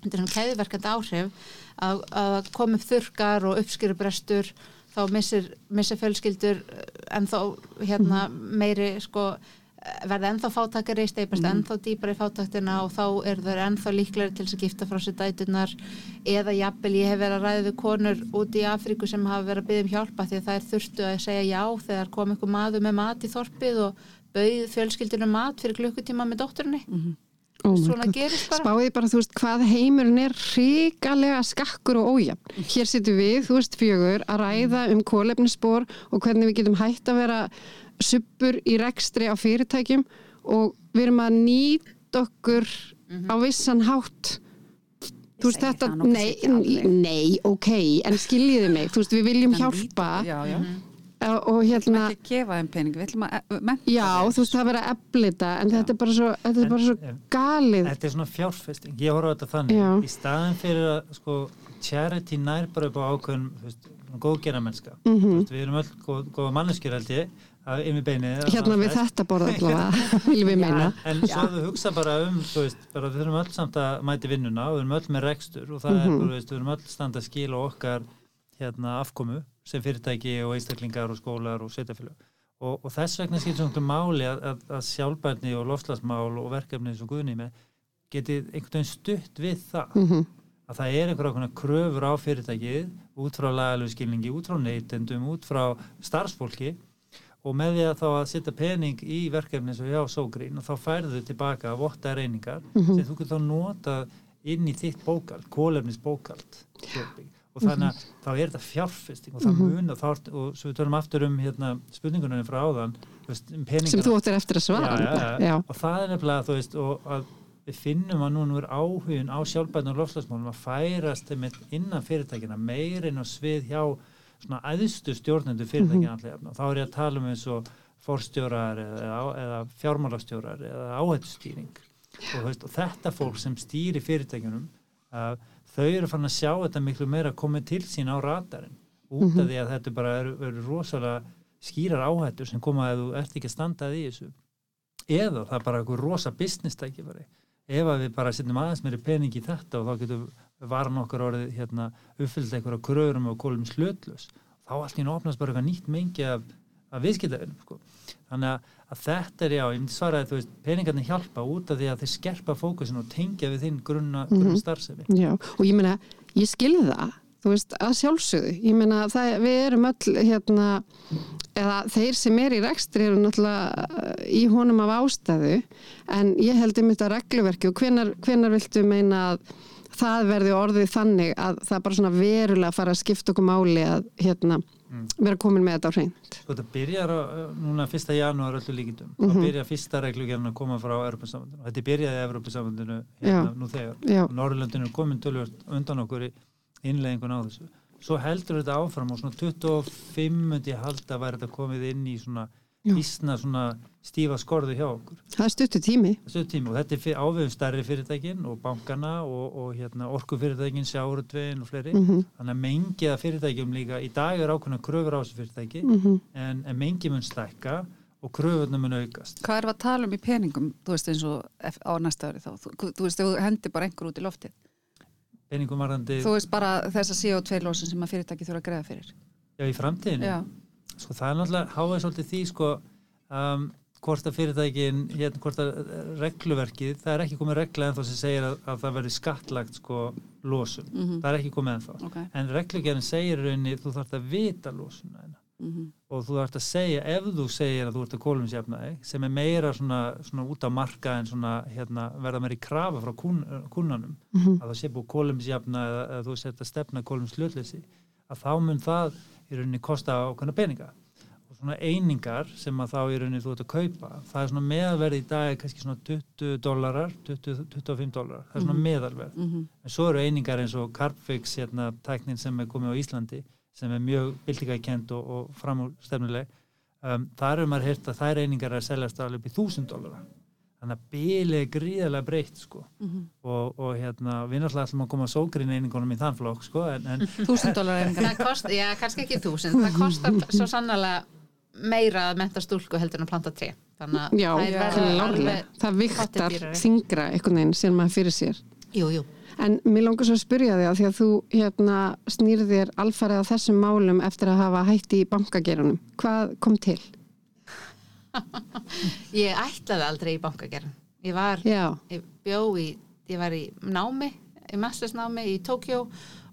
þetta er svona keðiverkandi áhrif að, að koma upp þurkar og uppskýrubrestur þá missir, missir fjölskyldur en þá hérna meiri sko verða ennþá fátakari, steipast ennþá dýpar í fátaktina og þá eru þau ennþá líklegri til að gifta frá sér dætunar eða jafnvel ég hef verið að ræða við konur úti í Afríku sem hafa verið að byggja um hjálpa því að það er þurftu að segja já þegar kom einhver maður með mat í þorpið og bauð fjölskyldunum mat fyrir klukkutíma með dótturinni Oh svona gerist bara. Spáði bara, þú veist, hvað heimurinn er ríkalega skakkur og ójafn. Hér sittum við, þú veist, fjögur, að ræða um kólefnisspor og hvernig við getum hægt að vera suppur í rekstri á fyrirtækjum og við erum að nýta okkur á vissan hátt. Þú veist, þetta, nei, nei, ok, en skiljiði mig, þú veist, við viljum hjálpa. Já, já. Og hérna, Ekki gefa þeim pening, við ætlum að e- mennta já, þú veist, það verið að eflita, en þetta er bara svo, þetta er En- bara svo en- galið. Þetta er svona fjárfesting, ég horfa á þetta þannig Já. í staðin fyrir að sko charity nær bara upp á ákveðin góðgera mennska Mhm. við erum öll góð, góða manneskjur held ég að yfir beinið Hérna við flest. þetta borða allavega, *laughs* *laughs* viljum við meina. en, en svo þú hugsa bara um þú veist, bara við þurfum öll samt að mæti vinnuna og við erum öll með rekstur og það Mhm. er bara, þú veist, við erum öll standa að skila okkar hérna afkomu sem fyrirtæki og einstaklingar og skólar og sveitafélag og, og þess vegna skilur svona máli að, að, að sjálfbærni og lofslagsmál og verkefni eins og guðni með getið einhvern veginn stutt við það. Mhm, að það er einhverja kröfur á fyrirtækið út frá lagalegu skilningi, út frá neytendum, út frá starfsfólki. Og með því að þá að setja pening í verkefni eins og hjá Sógrín og þá færðu tilbaka votta reyningar Mhm. sem þú getur þá nota inn í þitt bókald, kólefnis bókald og þannig að þá er þetta fjárfesting og það Mhm. mun og, þá, ert- og svo við tölum aftur um hérna, spurningunum frá áðan veist, um sem þú áttir eftir að svara já, já, já. og það er nefnilega þú veist og að við finnum að núna er áhugin á sjálfbæðin og lofslagsmálum að færast innan fyrirtækina meirinn og svið hjá svona æðstu stjórnendur fyrirtækina mm -hmm. þá er ég að tala um eins og forstjórar eða, eða fjármálastjórar eða áhættustýring og, veist, og þetta fólk sem stýri fyrirtækinum uh, þau eru fann að sjá þetta miklu meira komið til sín á radarinn út af því að þetta bara eru, eru rosalega skýrar áhættur sem koma að þú ert ekki að standað í þessu. Eða það er bara einhver rosa business tækifæri. Ef að við bara setjum aðeins meiri pening í þetta og þá getum varan okkar orðið hérna, uppfyllt einhverja kröðurum og kólum slötlus þá nú opnast bara eitthvað nýtt mengi af, af viðskiptavinum sko. Þannig að, að þetta er já, ég myndi svara að peningarnir hjálpa út af því að þeir skerpa fókusin og tengja við þinn grunna, grunna starfsemi Já, og ég meina, ég skilði það, þú veist, að sjálfsögðu. Ég meina, það, við erum öll, hérna, eða þeir sem er í rekstri eru náttúrulega uh, í honum af ástæðu, en ég held um þetta regluverki og hvenar, hvenar viltu meina að það verði orðið þannig að það bara svona verulega fara að skipta okkur máli að, hérna, vera komin með þetta á hreint. Sko þetta byrjar á, núna 1. janúar öllu líkindum, Mhm. þá byrjar fyrsta reglugjörn að koma frá Europasambandinu og þetta byrjaði í Europasambandinu hérna, Já. nú þegar Já. og Norrlöndinu er komin tölvöld undan okkur í innleggingun á þessu svo heldur þetta áfram og svona 25 myndi ég halda væri þetta komið inn í svona Já. vísna svona stífa skorðu hjá okkur Það er stuttu tími. þessu tíma og þetta er ávegum stærri fyrirtækin og bankana og, og hérna, orkufyrirtækin, sjáurtvegin og fleiri Mm þannig að mengið af fyrirtækjum líka í dag er ákveðna kröfur á þessu fyrirtæki -hmm. en, en mengi mun stækka og kröfurna mun aukast Hvað er að tala um í peningum, þú veist eins og á næsta ári þá, þú, þú veist þú hendir bara einhver út í loftið, peningum varandi þú veist bara þessa CO2 lósin sem að fyrirtæki þurfa að greiða fyrir. já, í framtíðinu Já, sko, það er náttúrulega háið svolítið því sko, um, hvort að fyrirtækin hérna, hvort að eh, regluverkið það er ekki komið regla ennþá sem segir að, að það verði skattlagt sko, losun Mhm. það er ekki komið ennþá ok. en reglugerðin segir í rauninni þú þarfst að vita losuna þína Mm og þú þarfst að segja, ef þú segir að þú ert að kólumsjafna þig, sem er meira svona, svona út á marka en svona hérna, verða meira í krafa frá kun, kunnanum Mhm. að það sé búið kólumsjafna eða, eða þú sett að stefna kólumslötleysi að þá mun það í rauninni kosta ákveðna peninga. Og svona einingar sem að þá í rauninni þú ert að kaupa það er svona meðalverð í dag er kannski svona 20 dólarar 20-25 dólarar, það er svona meðalverð. -hmm. en svo eru einingar eins og Carpfix hérna, tæknin sem er komið á Íslandi sem er mjög byltingakent og, og framúrstefnuleg. Um, þar er maður heyrt að þær einingar er seljast alveg upp í 1000 dólara þannig að bíli er gríðarlega breytt sko. Mhm. og, og hérna, við náttúrulega ætlum að koma sógrín einingunum í þann flokk sko, en, en *laughs* Þúsund dólar það kost, já, kannski ekki þúsund það kostar svo sannlega meira að menta stúlku heldur en að planta tre þannig að Já, klárlega. alveg Það viktar þingra einhvern veginn sem maður fyrir sér. jú, jú. En mér langar svo að spyrja þig að því að þú hérna, snýrðir alfarið á þessum málum eftir að hafa hætti í bankagerunum. Hvað kom til? *laughs* ég ætlaði aldrei í bankagerðin ég var, Já, ég bjó í ég var í námi, í mastersnámi í Tókjó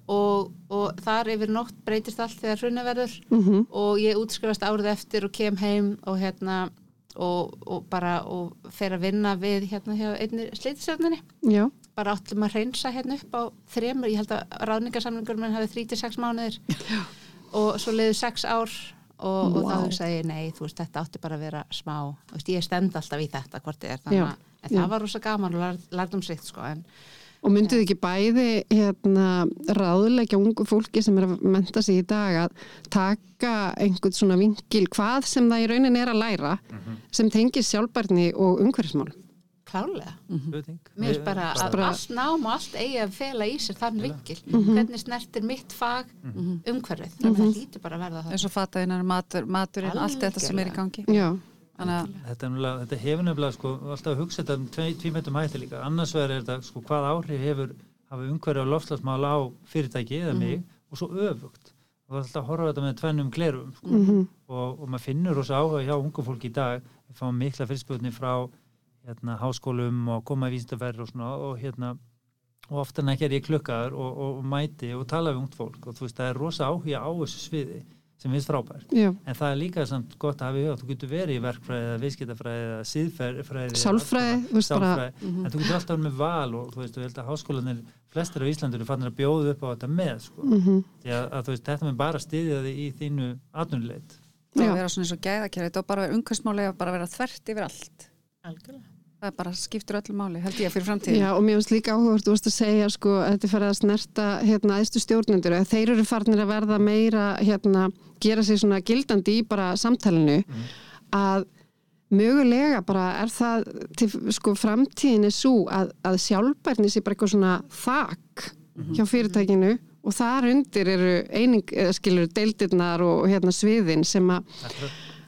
og, og þar yfir nótt breytist allt þegar hrunni verður. Mm og ég útskrifast árið eftir og kem heim og hérna og, og bara og fer að vinna við hérna hjá einni slítisöfninni já, bara áttum að reynsa hérna upp á þremur, ég held að ráðningarsamlingur menn hafi 36 mánuðir. Og svo leiðu 6 ár og, og Vá. þá hugsaði ég, nei, þú veist, þetta átti bara að vera smá, þú veist, ég stend alltaf í þetta hvort þið er, þannig að en já. það var rosa gaman og lær, lærdum sitt, sko, en og mynduð ekki bæði hérna, ráðleggja ungu fólki sem er að menta sig í dag að taka einhvern svona vingil hvað sem það í raunin er að læra sem tengir sjálfbærni og umhverfismál. Klálega. spurning Mér finnst bara að Bara- allt nám og allt eigi að fela í sér þann vingil. Mhm. Hvernig snertir mitt fag umhverfið? Þannig að það lítur bara að verða það. eins og fataðinnar, matur, maturinn, allt þetta sem er í gangi. Já, Þannig að, þetta, er þetta hefur nefnilega sko, alltaf að hugsa þetta um tvei- tvímættum hætti líka annars er þetta sko, hvað áhrif hefur hafa umhverju og loftslagsmál á fyrirtæki eða mig og svo öfugt og það er alltaf að horfa þetta með tvennum glerum sko. mhm, og, og maður finnur rosa áhuga hjá ungu fólki í dag við fáum mikla fyrirspöðni frá hérna, háskólum og koma í vísindaferð og svona og hérna og ofta er ég klukkaður og, og, og mæti og tala við ungt fólk og þú veist það er rosa áhuga á þessu sviði sem finnst frábært. Já, en það er líka samt gott að hafa í huga þú getur verið í verkfræði eða viðskiptafræði eða síðfræði Sálfræði, þú veist bara- Sálfræði, en þú getur alltaf með val og þú veist, þú held að háskólanir flestir á Íslandur er fannir að bjóða upp á þetta með sko. mhm, því að, að þú veist, þetta með bara styðja þig í þínu atvinnuleit. Það vera svona eins og gæðakerfi, þetta á bara umhversmáli að bara vera þvert yfir allt. Algjörlega. Það bara skiptur öllu máli, held ég, fyrir framtíðin. já og mér finnst líka áhugavert þú varst að segja sko að þetta er farið að snerta hérna æðstu stjórnendur. Að þeir eru farnir að verða meira hérna gera sig svona gildandi í bara samtalenu að mögulega bara er það til sko framtíðin er svo að, að sjálfbærni sé bara eitthvað svona þak hjá fyrirtækinu og þar undir eru eining, eða skilur deildirnar og hérna sviðin sem að,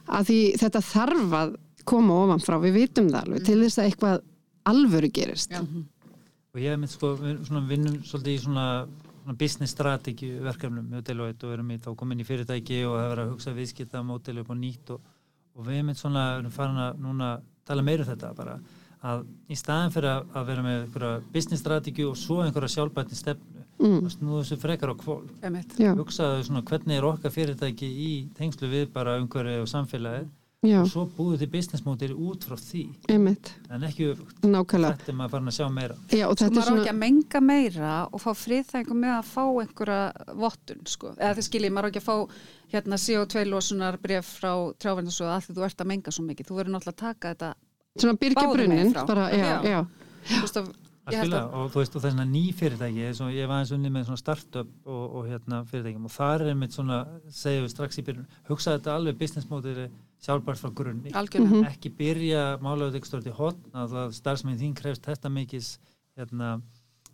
að því þetta þarf að koma ofan frá, við vitum það alveg til þess að eitthvað alvöru gerist. Já. og ég hef mitt sko, við svona vinnum svolítið í svona, svona business strategi verkefnum með Deloitte og erum í þá komin í fyrirtæki og verið að hugsa viðskipta mótili upp á nýtt og, og við mitt svona erum farin að núna tala meira um þetta bara að í staðin fyrir að, að vera með einhverja business strategi og svo einhverja sjálfbætni stefnu mm. að snúðu þessu frekar á kvól hugsaðu svona hvernig er okkar fyrirtæki í tengslu við bara umhverfið og samfélagið já, og svo búið til business mótili út frá því. Einmitt. En ekki nákvæmlega, þetta er maður farin að sjá meira. Já og þetta maður á svona ekki að menga meira og fá friðþængum með að fá einhverja vottun, sko. Eða þið skiljið, maður á ekki að fá hérna CO2 losunar bref frá trjávendarsöðu að því þú ert að menga svo mikið. Þú verður náttúrulega að taka þetta, svona Báðum brunnin bara, já, Já. að, að, og þú veist, og það er svona ný fyrirtæki eins og ég var aðeins unni með svona startup og, og hérna fyrirtækjum og þar er einmitt svona, segjum við strax í byrjun hugsa þetta alveg business mótili sjálfbært frá grunni, algjörlega. Mhm. ekki byrja stort í hotn að það starfsminn þín krefst þetta mikis hérna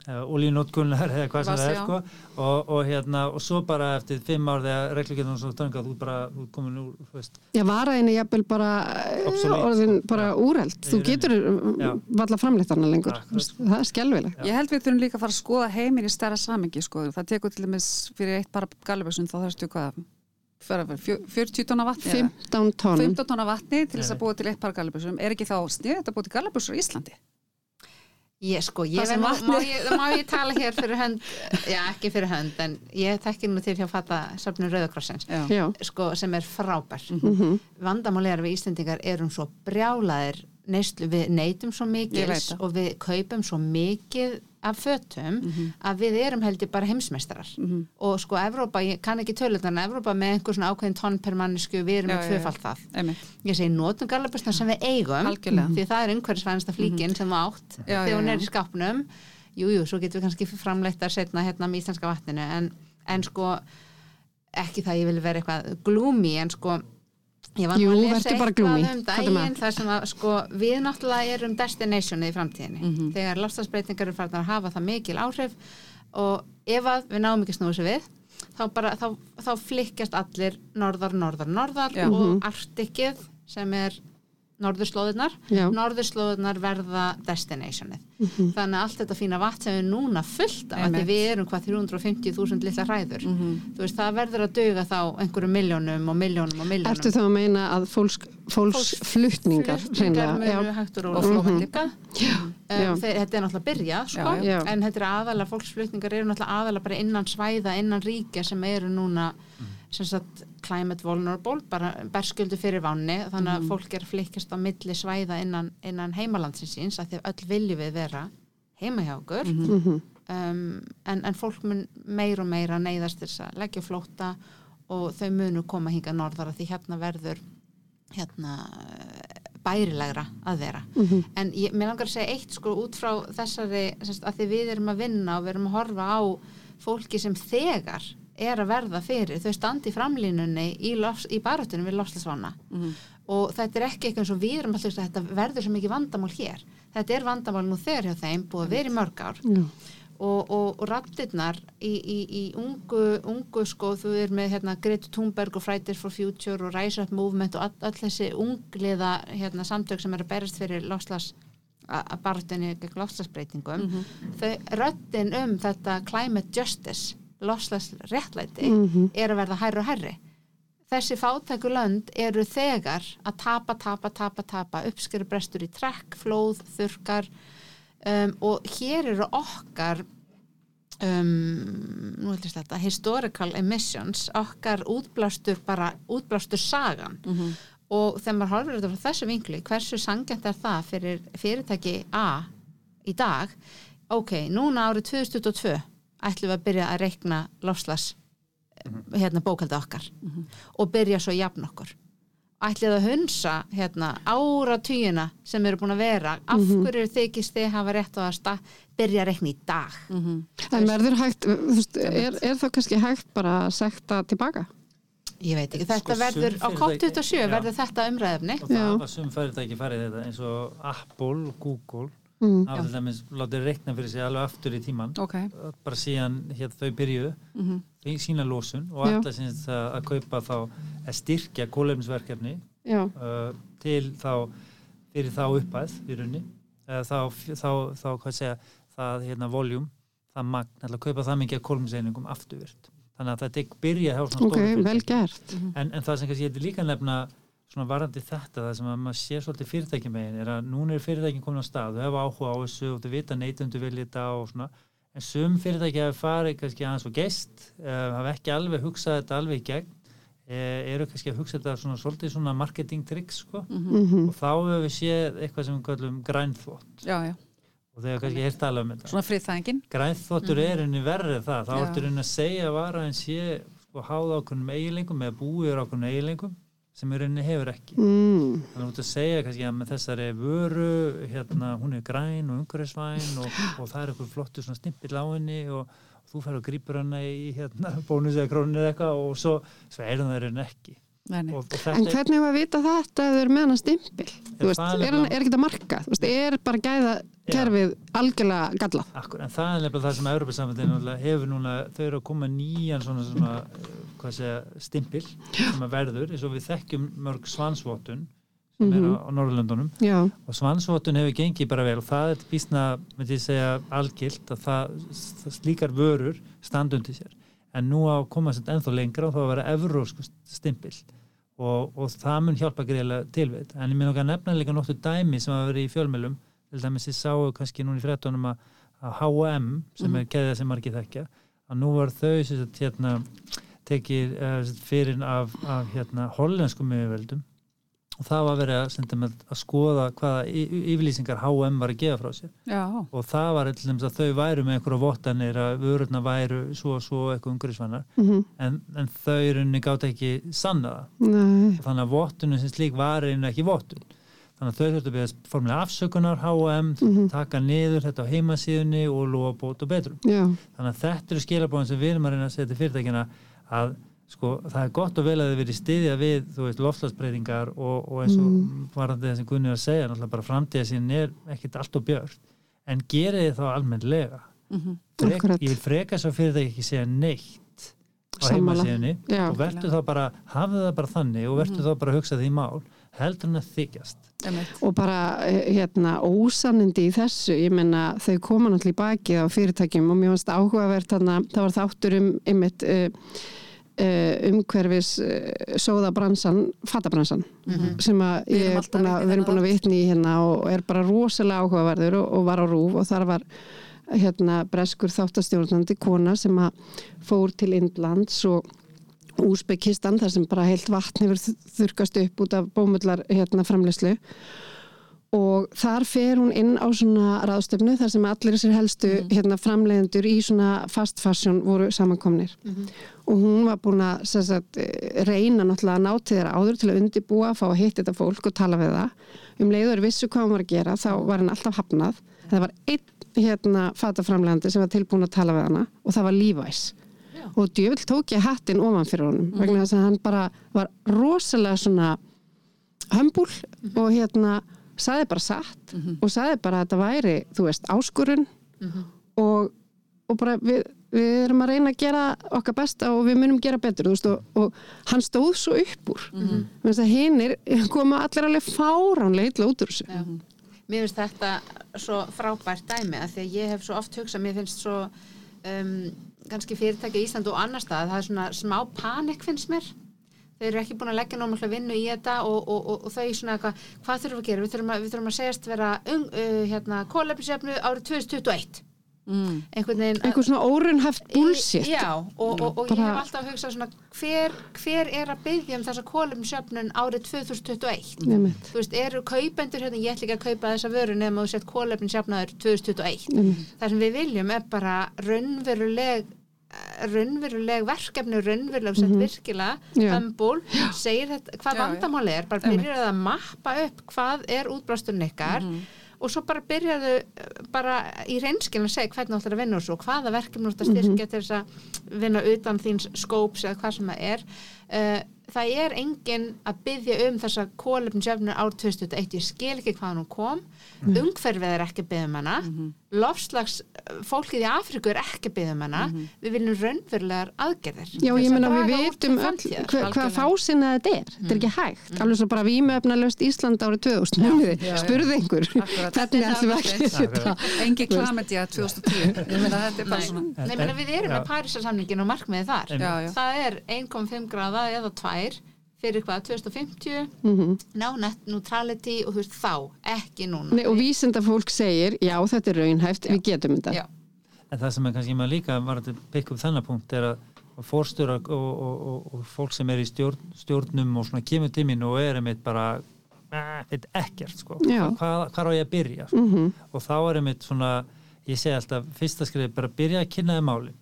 olíunótkunnar eða hvað sem það er sko og, og hérna, og svo bara eftir fimm ár þegar reglugjörnum svo töngað, þú bara, þú komin úr, veist, já, varaðinni jafnvel bara eh, Obsolete, orðin sko. bara Já. úreld, þú getur Já. valla framleitt hana lengur, Akkurat. Veist, það er skelvilegt Já. Ég held við þurfum líka að fara að skoða heiminn í stærra samengi sko. Það tekur til dæmis fyrir eitt bara galiböksun þá þarfstu hvað fyrir fjö- 40 tonna vatni eða 15 tonn 15 tonna vatni til þess að búa til eitt par galiböksum. Er ekki þá sniðið að búa til galiböksur í Íslandi? Ég sko, ég Það sem verð nú- vatnið- má, ég, má ég tala hér fyrir hönd, *laughs* já ekki fyrir hönd, en ég þekki nú til hjá fatta söfnum Rauðakrossins, sko, sem er frábær. mhm, Vandamáli er að við Íslendingar erum svo brjálaðir neyslu, við neytum svo það. og við kaupum svo mikið af fötum að við erum heldur bara heimsmeistarar. Mhm. og sko Evrópa, ég kann ekki tölutan Evrópa með einhver svona ákveðin tonn per mannesku við erum Já, með tvöfalt það. Einmitt. ég segi notum gallabustan sem við eigum Algjörlega. því það er umhverfisvænasta flíkin sem þú átt Já, þegar hún er í skápnum. Jújú, jú, svo getum við kannski framleittar setna hérna með íslenska vatninu en, en sko ekki það ég vil vera eitthvað gloomy en sko ég var nú að lesa eitthvað um daginn þar sem að sko við náttúrulega erum destinationið í framtíðinni Mhm. þegar lofstafsbreytingar eru farnar að hafa það mikil áhrif og ef að við náum ekki snúið sér við þá, bara, þá, þá flikkjast allir norðar, norðar, norðar Já. og artikið sem er norðurslóðunar norðurslóðunar verða destinationið. Þannig að allt þetta fína vatn sem er núna fullt af, því við erum hvað 350.000 litla hræður. Mhm. þú veist, það verður að duga þá einhverjum miljónum og miljónum og miljónum ertu þá að meina að fólks, fólksflutningar og líka. Já. um, þeir, þetta er náttúrulega byrjað sko, Já, já. en þetta er aðalega fólksflutningar eru náttúrulega aðalega bara innan svæða innan ríkja sem eru núna sem sagt climate vulnerable bara berskjöldu fyrir vanni þannig að fólk er að flikkast á milli svæða innan, innan heimalandsins síns að því að öll viljum við vera heima hjá okkur. Mhm. um, en, en fólk mun meir og meira neyðast til þess að leggja á flótta og þau munu koma hingað norðara því hérna verður hérna bærilegra að vera. Mhm. en ég, mér langar að segja eitt sko út frá þessari semst, að því við erum að vinna og við erum að horfa á fólki sem þegar er að verða fyrir, þau standi framlínunni í, í barátunum við lofslagsvána Mhm. og þetta er ekki eitthvað eins og við erum alltaf að þetta verður svo mikið vandamál hér. Þetta er vandamál nú þegar hjá þeim búið að vera í mörg ár. Já. og, og, og rattirnar í, í, í ungu, ungu sko, þú er með hérna, Greta Thunberg og Fridays for Future og Rise Up Movement og all, all þessi ungliða hérna, samtök sem eru að berast fyrir lofslags að barðinni gegn lofslagsbreytingum þau röddin um þetta climate justice lofslags réttlæti Mhm. er að verða hærri og hærri. Þessi fátæku lönd eru þegar að tapa, tapa, tapa, tapa uppskeri brestur í trekk, flóð, þurkar um, og hér eru okkar um, nú ætlum þetta historical emissions, okkar útblástur bara, útblástur sagan. Og þegar maður horfir þetta frá þessu vinkli, hversu sangjant er það fyrir fyrirtæki A í dag, ok, núna árið 2022 ætlum við að byrja að reikna lofslas hérna bókaldi okkar og byrja svo að jafna okkur. Ætlið að hunsa hérna áratugina sem eru búin að vera? Af hverju þykist þið hafa rétt á að byrja að reikna í dag? En verður hægt, veist, er, er það kannski hægt bara að sekta tilbaka? ég veit ekki, þetta Sko, verður á fyrirtæki- COP27 Já. verður þetta umræðefni og það var sum fyrirtæki farið þetta eins og Apple, Google Mm. hafa til dæmis látið reikna fyrir sig alveg aftur í tíman Ok, bara síðan hér þau byrjuðu Mhm. í sína lósun og alltaf sinns að, kaupa þá að styrkja kólefnisverkefni uh, til þá fyrir þá uppæð í runni uh, þá, þá, þá hvað segja það hérna voljum það magn, að kaupa það mikið af kólefniseiningum afturvirt þannig að þetta ekki byrja hjá svona ok, stórum vel fyrirtækjum. gert. en, en það sem kannski ég hefði líka nefna svona varandi þetta, það sem að maður sér svolítið fyrirtækjum megin, er að núna er fyrirtækjum komin á stað, þau hefa áhuga á þessu og þau vita neytundu vilja þetta og svona. En sum fyrirtæki hafa farið kannski aðeins og geist, uh, hafa ekki alveg hugsað þetta alveg í gegn uh, eru kannski að hugsa þetta svona svolítið svona marketing tricks sko. Mm og þá hefur við séð eitthvað sem við kallum grænþvott já, já, og hefur kannski heyrt alveg um þetta. Svona friðþæðingin. Grænþvottur er henni verrið það. Þá Já. ertu henni að segja að vara en sé sko háða ákveðnum eiginleikum eða búið ákveðnum eiginleikum sem í rauninni hefur ekki Mm. þannig að þú ert að segja kannski að með þessari vöru hérna, hún er græn og umhverfisvæn og, *laughs* og það er eitthvað flottu svona stimpill á henni og, og þú fær og grípur hana í hérna, bónus eða krónir eða eitthvað og svo, svo er það henni ekki En hvernig hefur að vita þetta ef þau eru með hana stimpil? Þú veist, er er, hann, er ekki þetta marka? Þú veist, er bara gæða kerfið algjörlega gallað? Akkur, en það er nefnilega það sem Európa-samfélagin hefur núna, þau eru að koma nýjan svona, svona hvað segja, stimpil sem að verður, eins og við þekkjum mörg svansvotun sem er á, á Norðurlöndunum. Já, og svansvotun hefur gengið bara vel og það er býsna, myndi ég segja, algilt að það, það slíkar vörur standundi sér, en nú á að koma sem ennþá lengra og þá að vera evrósku stimpil og, og það mun hjálpa greiðlega til við, þetta. en ég minn okkar nefna líka nokkuð dæmi sem hafa verið í fjölmjölum til dæmis ég sáu kannski núna í fréttunum að, að H&M sem er keðið sem margir þekkja að nú var þau sem hérna, tekið uh, fyrir af, af hérna, hollenskum yfirveldum og það var verið að, sagt, að skoða hvaða yfirlýsingar H&M var að gefa frá sér. Já, og það var dæmis að þau væru með einhverja vottanir að vörurna væru svo og svo eitthvað umhverfisvannar mm en, en þau í rauninni gátt ekki sanna það. Nei, og þannig að vottunum sem slík var einu ekki vottun. Þannig að þau þurftu að byrja formulega afsökunar H&M, Mhm. taka niður þetta á heimasíðunni og lofa bót og betrum já, þannig að þetta eru skilabóðin sem við erum að reyna að setja fyrirtækina að sko, það er gott og vel að þið verið stiðja við þú veist, loftslagsbreytingar og, og eins og Mm. varandi það sem Gunni var að segja náttúrulega bara framtíða sín er ekkit allt og björn en gerið þið þá almennlega? Mhm, Frek, Akkurat. ég vil freka svo fyrirtæki ekki segja neitt á heimasíðunni. Og verður þá bara, hafðu það bara þannig og verður þá bara að hugsa því mál. Heldur en að þykjast. Einmitt. og bara eh, hérna ósannindi í þessu, ég menna þau koma náttúrulega í bakið á fyrirtækjum og mér fannst áhugavert þarna, það var þáttur um einmitt uh, uh, umhverfis uh, sóðabransan, fattabransan sem að ég er búin að, við erum búin að vitni í hérna og er bara rosalega áhugaverður og, og var á rúf og þar var hérna breskur þáttastjórnandi kona sem að fór til Indlands og Úsbekistan þar sem bara heilt vatn hefur þ- þurrkast upp út af bómullar hérna framleyslu og þar fer hún inn á svona ráðstöfnu þar sem allir þessir helstu hérna, framleiðendur í svona fast fashion voru samankomnir. Og hún var búin að sagt, eh, reyna náttúrulega að ná til þeirra áður til að undibúa, fá að hitta þetta fólk og tala við það. Um leiður vissu hvað hún var að gera þá var hann alltaf hafnað. Það var einn hérna fataframlegandi sem var tilbúin að tala við hana og það var Levi's. Og djöfull tók ég hattin ofan fyrir honum vegna þess að hann bara var rosalega svona hömbul og hérna saði bara satt og saði bara að þetta væri, þú veist, áskurun og, og bara við, við erum að reyna að gera okkar besta og við munum gera betur, þú veist, og, og hann stóð svo upp úr. Mm -hmm. hinnir koma allir alveg fáránlega illa út úr þessu. Já. Mér finnst þetta svo frábært dæmi að því að ég hef svo oft hugsað, mér finnst svo um, kannski fyrirtæki í Ísland og annar stað, það er svona smá panik finnst mér þeir eru ekki búin að leggja námið vinnu í þetta og, og, og, og þau svona eitthvað, hvað þurfum við að gera? Við þurfum að, við þurfum að segjast vera um, uh, hérna, kólefnisjöfnu árið 2021 mm. einhvern veginn einhver svona órunhaft bullshit. Já, og, og, og ég hef alltaf hugsað svona hver, hver er að byggja um þessa kólefnisjöfnun árið 2021 Einmitt. þú veist, eru kaupendur hérna, ég ætla ekki að kaupa þessa vöru nema þú sett kólefnisjöfnaður 2021 það sem við viljum er bara raunveruleg raunveruleg verkefni raunveruleg sett virkilega Mhm. Já. hömbul, segir þetta hvað vandamáli er, bara byrjar að mappa upp hvað er útbrásturinn ykkar Mhm. og svo bara byrjaðu eh, bara í reynskilin að segja hvernig þú ætlar að vinna og svo hvaða verkefni þú ætlar að styrkja til þess að vinna utan þíns skóps eða hvað sem það er uh, það er engin að byggja um þessa kólefnisjöfnur ár 2001 ég skil ekki hvað hún kom. Umhverfið er ekki að byggja um hana. Lofslags fólkið í Afriku er ekki að byggja um hana. Við viljum raunverulegar aðgerðir. Já, ég að meina við öll framtíðar. hva, fásinna þetta er. Þetta er ekki hægt, alveg svo bara vímöfnalöst Ísland árið 2000, muniði, já, já. spurði einhver. Við að Þetta er gera þetta engi klamedja 2010 ég meina þetta er bara svona Nei, menna, við erum með Parísarsamningin og markmiðið þar. Það er 1,5 gráða eða 2 fyrir hvað, 2050, Mhm. ná net neutrality og þú veist þá, ekki núna. Nei, og vísinda fólk segir, já þetta er raunhæft, við getum þetta Já. En það sem er kannski maður líka var að pikka upp þennan punkt er að fórstjóra og, og, og, og fólk sem er í stjórn, stjórnum og svona kemur tímin og er einmitt bara "Ah, veit ekkert sko, Já. hvað, hvað á ég að byrja sko? Mhm. og þá er einmitt svona ég segi alltaf, fyrsta skrif bara byrja að kynna þið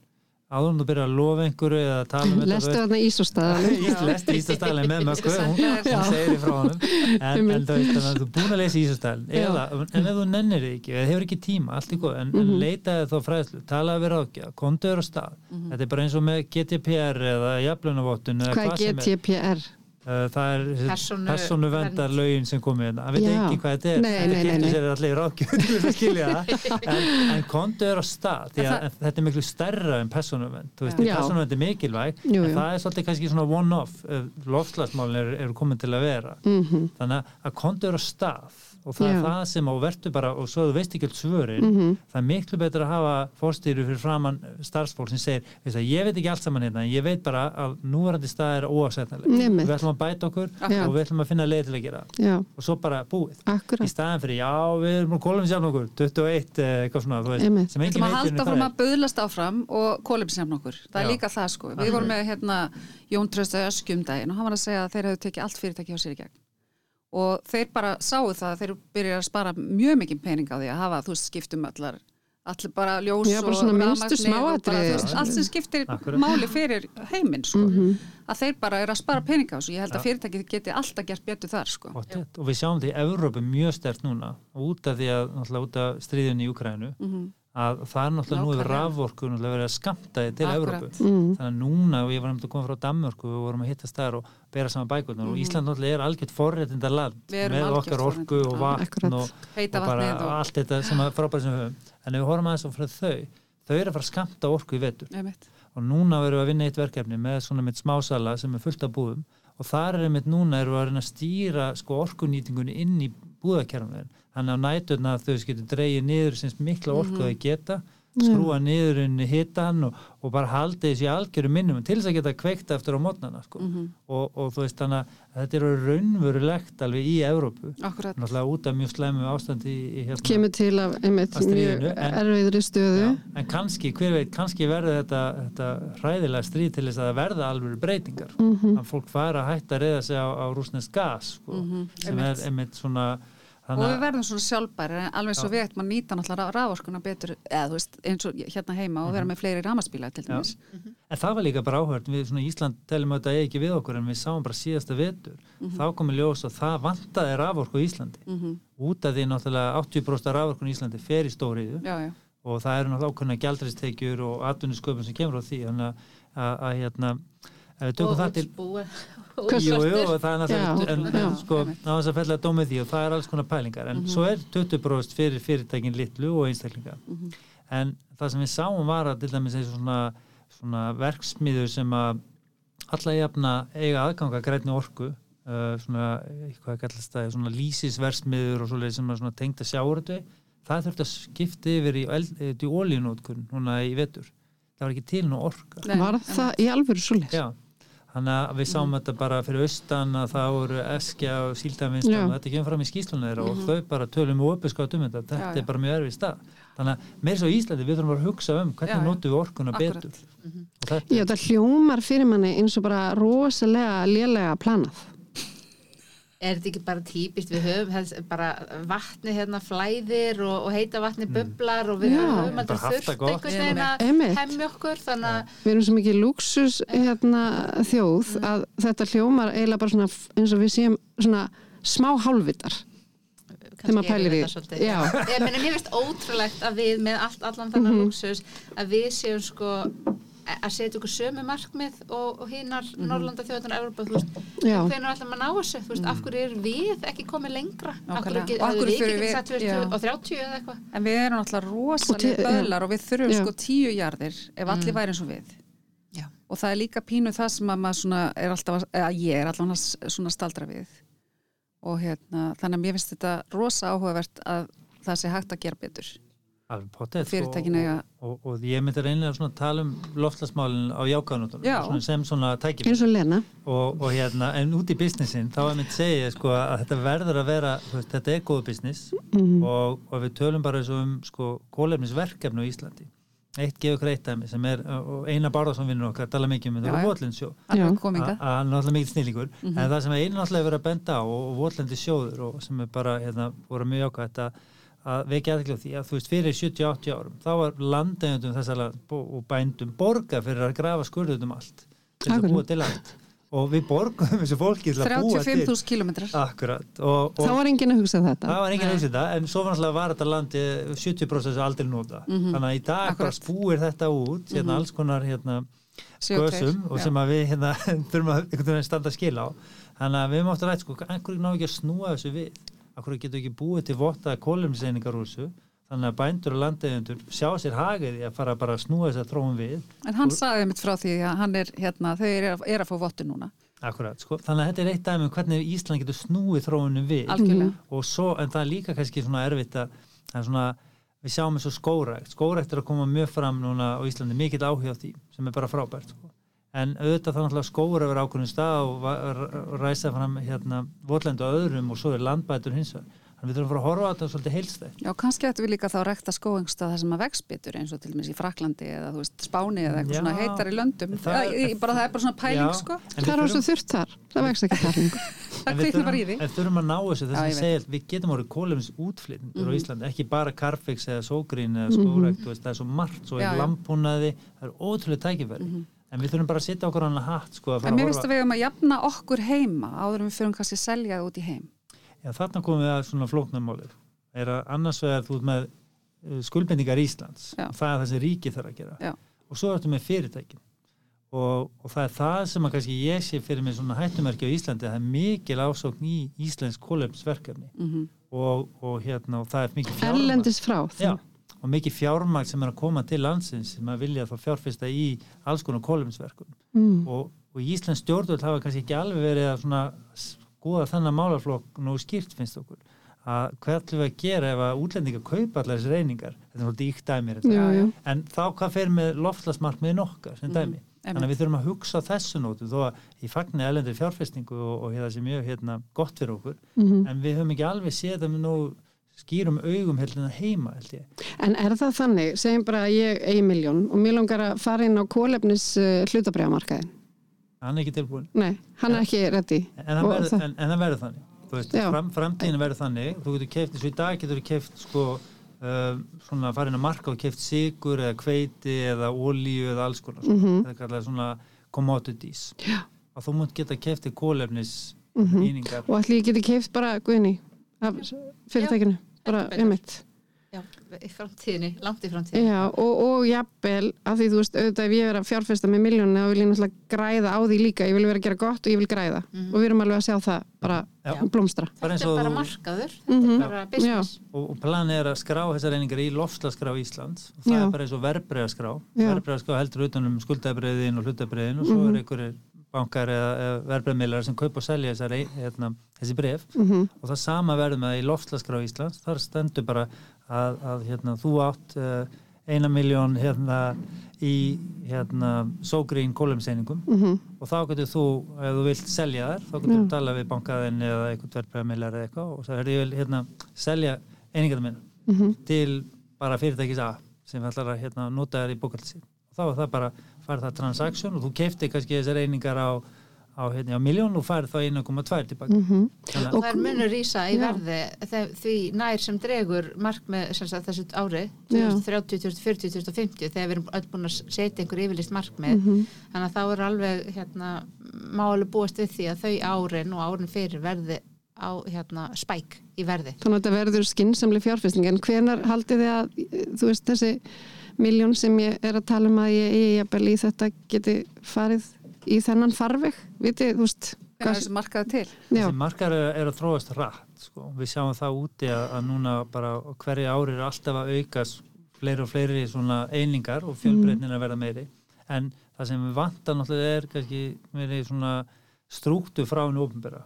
málin áður en þú byrja að lofa einhverju eða tala um þetta Lestu þarna Ísostæðan Ég lesti Ísastælin með möggu, *laughs* hún, hún segir í frá honum. *laughs* En, en þú veist að þú er búin að lesa eða, en ef þú nennir þig ekki eða hefur ekki tíma, allt í góð en, Mhm. en leitaði þá fræðslu, talaði við ráðgja kontuður á stað, þetta er bara eins og með GDPR eða jaflunavottun Hvað er sem er það er Persónu- persónu vendar lögin sem komið hérna, það veit ekki hvað þetta er. Nei, þetta getur sér allir það *laughs* en, en kontu er á stað að það- þetta er miklu stærra en vend persónu vend er mikilvæg Jú, en jú. það er svolítið kannski svona one-off lofslagsmálin eru, eru komin til að vera. Mhm. þannig að kontu er á stað og það Já. er það sem á vertu bara og svo þú veist ekki allt svörin Mhm. það er miklu betur að hafa fórstýru fyrir framann starfsfólk sem segir að, ég veit ekki allt saman hérna en ég veit bara að núverandi stað er óafsettanleg Einmitt. við ætlum að bæta okkur Já. og við ætlum að finna leið til að gera. Já, og svo bara búið í akkurat staðan fyrir já við erum að kólum sjálf okkur 21 eh, eitthvað svona veist, Við ætlum að halda fram að buðlast áfram og kólefnisjafn okkur. Það er líka það sko. Við vorum með hérna Jón Trösta Öskjum daginn og hann var að segja að þeir hefðu tekið allt fyrirtæki á sér í gegn. Og þeir bara sáu það að þeir byrja að spara mjög mikið pening á því að hafa, þú veist, skiptum allar allir bara ljós Já, bara og og veist, allt sem skiptir Akkurat. máli fyrir heiminn sko. Mhm. að þeir bara eru að spara pening á þessu ég held að fyrirtæki geti alltaf gert betur þar sko. Pottet. og við sjáum þetta í Evrópu mjög stert núna og út af því að af stríðin í Ukrænu Mhm. Að það er náttúrulega nú yfir raforku náttúrulega verið að skamta þið til. Evrópu Mm. þannig að núna og ég var nefnd að koma frá Danmörku og við vorum að hittast þar og bera saman bækurnar og Ísland náttúrulega er algjört forréttinda land Mhm. Með okkar orku og vatn og, heita og bara vatnið og allt þetta sem að frábæri sem við höfum en ef við horfum aðeins á frá þau þau eru að fara að skamta orku í vetur Einmitt. og núna verðum við að vinna eitt verkefni með svona mitt smásala sem er fullt af búðum og þar er einmitt núna þannig að á næturna þau getur dreigið niður sem mikla orku Mhm. þau geta skrúa niður inn hitan og, og bara halda þessi algjöru minnum til þess að geta kveikta eftir á mótnana sko. Mhm. og, og þú veist þannig að þetta eru raunverulegt alveg í Evrópu Akkurat. náttúrulega út af mjög slæmu ástandi í, í hérna Kemur til af einmitt mjög en- erfiðri stöðu Já, en kannski, hver veit, kannski verður þetta, þetta hræðilega stríð til þess að verða alveg breytingar Mhm. að fólk fara að hætta að reyða sig á, á rúsnest gas sko, Mhm, sem einmitt. er einmitt svona og þannig við verðum svona sjálfbæri alveg svo við ættum að nýta náttúrulega rávorkuna betur eða þú veist eins og hérna heima og vera með fleiri ramaspíla til Mhm. Já. dæmis. En það var líka bara áhört, við svona í Ísland telum að þetta eigi ekki við okkur en við sáum bara síðasta vetur. Þá komið ljós að það vantaði raforku í Íslandi. Mhm. út af því náttúrulega 80% af raforkun í Íslandi fer í stóriðu já, já, og það eru náttúrulega ákveðna gjaldristekjur og atvinnusköpun sem kemur á því. Þannig að, að, að hérna ef við tökum og það til útbúið. Jú, það er náttúrulega sko, á þess að fella dómið því og það er alls konar pælingar. En svo er 20% fyrir fyrirtækin litlu og einstaklinga. En það sem við sáum var að til dæmis eins og svona, svona verksmiður sem að alla jafna eiga aðganga grænni orku uh, svona, hvað kallast það svona lýsisversmiður og svoleið sem er að sjáurðu það þurfti að skipta yfir í, eld- eh, í ólínótkun núna í vetur. Það var ekki til nú orka. Nei, Var það í alvöru svoleiðis? Já, Þannig að við sáum þetta bara fyrir austan að það voru eskja og síldavinstan Já. og þetta kemur fram í skýslunum þeirra og þau bara tölum og opiðskátt um þetta. Þetta Já, já. er bara mjög erfið stað. Þannig að meira svo í Íslandi við þurfum að hugsa um hvernig já. notum við orkuna Akkurat. betur. Og þetta, Já, þetta hljómar fyrir manni eins og bara rosalega lélega planað. Er þetta ekki bara típist, við höfum þess, bara vatni hérna flæðir og, og heita vatni bublar og við Já. höfum aldrei þurft einhvers veginn að hemmi okkur þannig að Við erum svo mikið luxus hérna, þjóð að þetta hljómar eiginlega bara svona eins og við séum svona smá hálfvitar. Þegar maður kannski pælir í-. Já. Ég finnst ótrúlegt að við með allt, allan þannig Mhm. luxus að við séum sko að setja okkur sömu markmið og, og hinnar mm -hmm. Norrlanda þjóðunar Európa, þú veist, hvernig ætlum að ná þessu, þú veist, af hverju er við ekki komið lengra, af hverju ekki, Og af hverju við þurfum ekki já. á 30 eða eitthvað En við erum alltaf Og rosalega já. böðlar og við þurfum Já. sko tíu jarðir ef allir væri eins og við. Já. Og það er líka pínu það sem að maður svona er alltaf, að- eða ég er alltaf svona staldra við. Og hérna, þannig að mér finnst þetta rosa áhugavert að það sé hægt að gera betur. Alveg eiga- og, og, og ég myndi reynilega svona tala um loftlasmálinn á jákvæðanóttunum. Já. Svona sem svona. Eins og Lena. og, og hérna, en út í businessin þá er mitt segja sko að þetta verður að vera veist, þetta er góð business Mhm. og, og við tölum bara eins og um sko kólefnisverkefni á Íslandi eitt gefur greitt dæmi sem er og Einar Bárðarsson vinnur okkar, tala mikið um þetta og Votlendsjó Hann Já. er kominga. hann er náttúrulega mikið snillíkur Mhm. en það sem Einar náttúrulega verið að benda á og, og Votlendi sjóður og sem er bara hérna, voru mjög ákvæmt að að vekja aðeins því að þú veist fyrir 70-80 árum þá var landegjandum þessara og bændum borga fyrir að grafa skurðut um allt til þess að búa til allt og við borgum þessu fólki til að búa til 35.000 kilometrar. Þá var enginn að hugsa þetta. það var enginn að hugsa þetta en svo náttúrulega var þetta landi 70% sem aldrei nota þannig að í dag bara Akkurat. spúir þetta út hérna alls konar hérna CO2, gösum og sem að við hérna *laughs* þurfum að standa að skila á. Þannig að við átt að rætt sko, einhverju ná ekki að snúa þessu við einhverju getur ekki búið til votta kólumseiningar úr þessu þannig að bændur og landeigendur sjá sér hagið í að fara bara að snúa þess að þróum við En hann sagði mitt frá því að hann er, hérna, þau eru að, er að fá vottu núna. Akkurat, sko. þannig að þetta er eitt dæmi um hvernig Ísland getur snúið þróunum við Algjörlega. og svo, en það er líka kannski svona erfitt að er svona, við sjáum eins og skórækt skórækt er að koma mjög fram núna á Íslandi mikill áhuga á því, sem er bara frábært sko. En auðvitað þá náttúrulega skóur að vera ákveðin stað og, og ræsa fram hérna votlendu og öðrum og svo er landbætur hins vegar þannig við þurfum að fara að horfa á þetta svolítið heilstætt Já, kannski ættum við líka þá að rekta skóengsta það sem að vex betur eins og til dæmis í Fraklandi eða þú veist Spáni eða eitthvað Já. svona heitar í löndum. Það Það, ég, bara, það er bara svona pæling, Já, sko. en við Það er þurfum- svo þurft þar. Það vext ekki þar lengur. *laughs* Það En við kviknar bara í því. En þurfum að ná þessu þess að segja að við getum orðið útflytningur Mhm. á Íslandi, ekki bara Carfix eða Sógrín eða þú veist, það er svo margt svo er já. lampúnaði, það er ótrúlega tækifæri en við þurfum bara að setja okkur hann að hatt sko, að En fara mér að finnst að við um að jafna okkur heima áður en við fyrir kannski að selja það út í heim. Já, þarna komum við að svona flóknarmáli er að annars vegar þú ert með uh, skuldbendingar Íslands Já. það er það sem ríkið þarf að gera Já. og svo ertu með fyrirtækin og, og það er það sem að kannski ég sé fyrir mig svona hættumerki á Íslandi að það er mikil ásókn í Íslensk kólefnisverkefni Mm og, og hérna og það er mikið fjármagn Erlendis frá. Já, og mikið fjármagn sem er að koma til landsins sem að vilja þá fjárfesta í alls konar kólefnisverkum Mm. og, og Íslands stjórnvöld hafa kannski ekki alveg verið að svona skoða þennan málaflokk nú skýrt finnst okkur að hvað ætlum við að gera ef að útlendinga kaupa allar þessi reyningar þetta er svolítið íkt dæmi þetta. Já, já. en þá hvað fer með loftlasmarkmiðin okkar sem dæmi Mhm, þannig að við þurfum að hugsa þessu nótu þó að ég fagni elendri fjárfestingu og, og það sé mjög hérna, gott fyrir okkur Mhm. en við höfum ekki alveg séð það með nú skýrum augum hérna heima held ég En er það þannig, segjum bara að ég eigi miljón og mér langar að fara inn á kólefnis uh, hlutabriðamarkaðin. hann er ekki tilbúin Nei, hann er ekki reddi. en, en, það verður, en, en þannig Þú veist, fram, framtíðin verður þannig þú getur keift, eins og í dag getur þú keift sko, uh, svona að marka og keift sigur eða kveiti eða olíu eða alls konar mm Mhm. það er kallað svona commodities Já. og þú mútt geta keift í kólefnis Mhm. íningar Og allir ég geti keift bara guðni af fyrirtækinu. Bara einmitt. Já, í framtíðinni, langt í framtíðinni Já, og, og jafnvel, af því þú veist, auðvitað ef ég er að fjárfesta með miljónu, þá vil ég náttúrulega græða á því líka, ég vil vera að gera gott og ég vil græða og við erum alveg að sjá það bara Já. blómstra. Þetta er bara markaður, Mhm. þetta er bara business og, og planið er að skrá þessar einingar í lofslagskrá Íslands og það Já. er bara eins og verbreyðaskrá Já. verbreyðaskrá heldur utan um skuldabriðin og hlutabriðin og svo Mhm. er einhverjir bankar eða, verbreyðmiðlar sem kaupa og selja þessar, ein- hérna, þessi bref Mm og það sama verður með það í loftslagskrá Íslands. Þar stendur bara að, að hérna, þú átt uh, eina miljón hérna í hérna sógrín kólumseiningum Mhm. og þá getur þú, ef þú vilt selja þær þá getur þú talað við bankaðin eða eitthvað verðbræðamilar eða eitthvað og það er ég vil hérna selja einingarna minna Mhm. til bara fyrirtækis A sem ætlar að hérna, nota þær í bókaldi og þá er það bara, farið það transaksjón og þú keifti kannski þessar einingar á, á, hérna, á miljón og farið þá 1,2 tilbaka Mhm. Þannig að- og það er munur rísa í Já. verði því nær sem dregur markmið sem sagt, þessu ári Já. 2030, 2040, 2050 þegar við erum öll búin að setja einhver yfirlist markmið Mhm. þannig að þá er alveg hérna, má alveg búast við því að þau árin og árin fyrir verði á hérna, spæk í verði Þannig að þetta verður skynnsamli fjárfesting en hvenar haldið þið að þú veist þessi miljón sem ég er að tala um að ég eigi jafnvel í þetta geti farið í þennan farveg vitið, þú veist Hvernig er þessi markaði til? Þessi markar er, er að þróast rætt sko. við sjáum það úti að, að núna bara á hverju ári er alltaf að aukast fleiri og fleiri svona einingar og fjölbreytnin að verða meiri. En það sem við vantar náttúrulega er kannski meiri svona strúktu frá henni ofinbera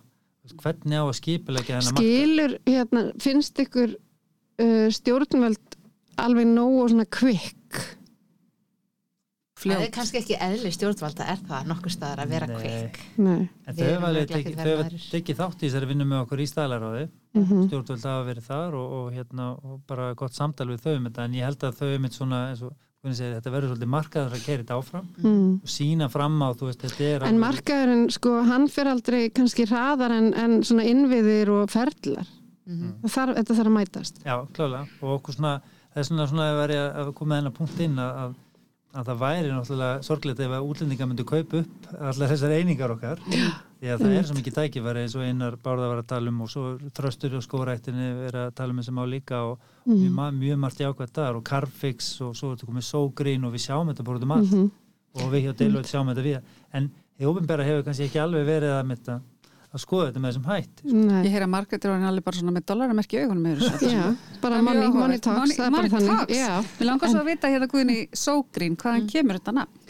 hvernig á að skipilegja hennar markað? Skilur hérna, finnst ykkur uh, stjórnvöld alveg nógu svona kvikk það er Fljótt. kannski ekki eðli stjórnvalda er það nokkur staðar að vera Við þau örugglega tekið- þátt í þessari vinnu með okkur í staðlaráði Mhm. stjórnvöld hafa verið þar og, og, hérna, og bara gott samtal við þau um þetta en ég held að þau um svona eins og hvernig segir, þetta verður svolítið markaður að keira þetta áfram mm. og sína fram á, þú veist, þetta er En markaðurinn, sko, hann fer aldrei kannski hraðar en, en svona innviðir og ferlar. Mhm. Það Þar, þetta þarf að mætast. Já, klálega og okkur svona, það er svona, svona að vera að koma hennar punkt inn að, að, að það væri náttúrulega sorglega ef að útlendingar myndu kaupa upp allar þessar einingar okkar. Því að það er svo mikið tækifæri eins og einar bárða var að tala um og svo þröstur og skórættinni er að tala um þessi má líka og mjög, ma- mjög margt jákvæmt þar og Carfix og svo er þetta komið Sógrín og við sjáum þetta bara út um allt. Mhm. og við hjá Deloitte sjáum þetta við en því ofinbæra hefur kannski ekki alveg verið að, mynda, að skoða þetta með þessum hætt Ég Nei. heyra að markaði er alveg bara svona með dollaramerki í augunum með þessu. Já, bara er mjög money, money talks, Money- er bara talks. Mér langar svo að vita hérna Guðni Sógrín, hvaðan kemur þetta nafn?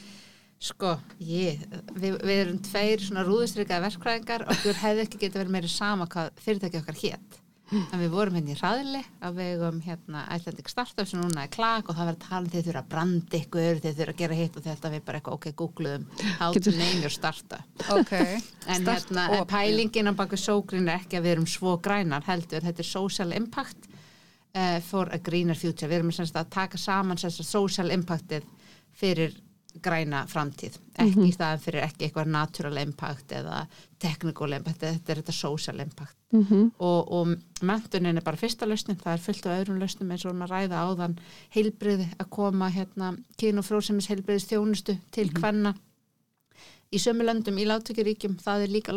Sko, ég, við, við erum tveir svona rúðustrykkaða verkfræðingar og okkur hefði ekki getið verið meiri sama hvað fyrirtæki okkar hétt. En við vorum hérna í hraðli að vegum hérna Icelandic Startup sem núna er klag og það var að tala um þeir þurfa að branda ykkur, þeir þurfa að gera hitt og þetta við bara eitthvað, ok, googluðum how to name your startup. Ok. *laughs* En, Start hérna, en pælingin á baku sógrin er ekki að við erum svo grænar heldur, þetta er social impact uh, for a greener future. Við erum semst að taka saman semst að social impactið fyrir græna framtíð. Ekki í staðan fyrir ekki eitthvað natural impact eða technical impact, þetta er þetta social impact. Mhm. Og, og mentunin er bara fyrsta lausnin, það er fullt af öðrum lausnum eins og erum að ræða áðan heilbriði að koma hérna kyn og frósemis heilbriðis þjónustu til hvenna í sömu löndum í láttökjuríkjum, það er líka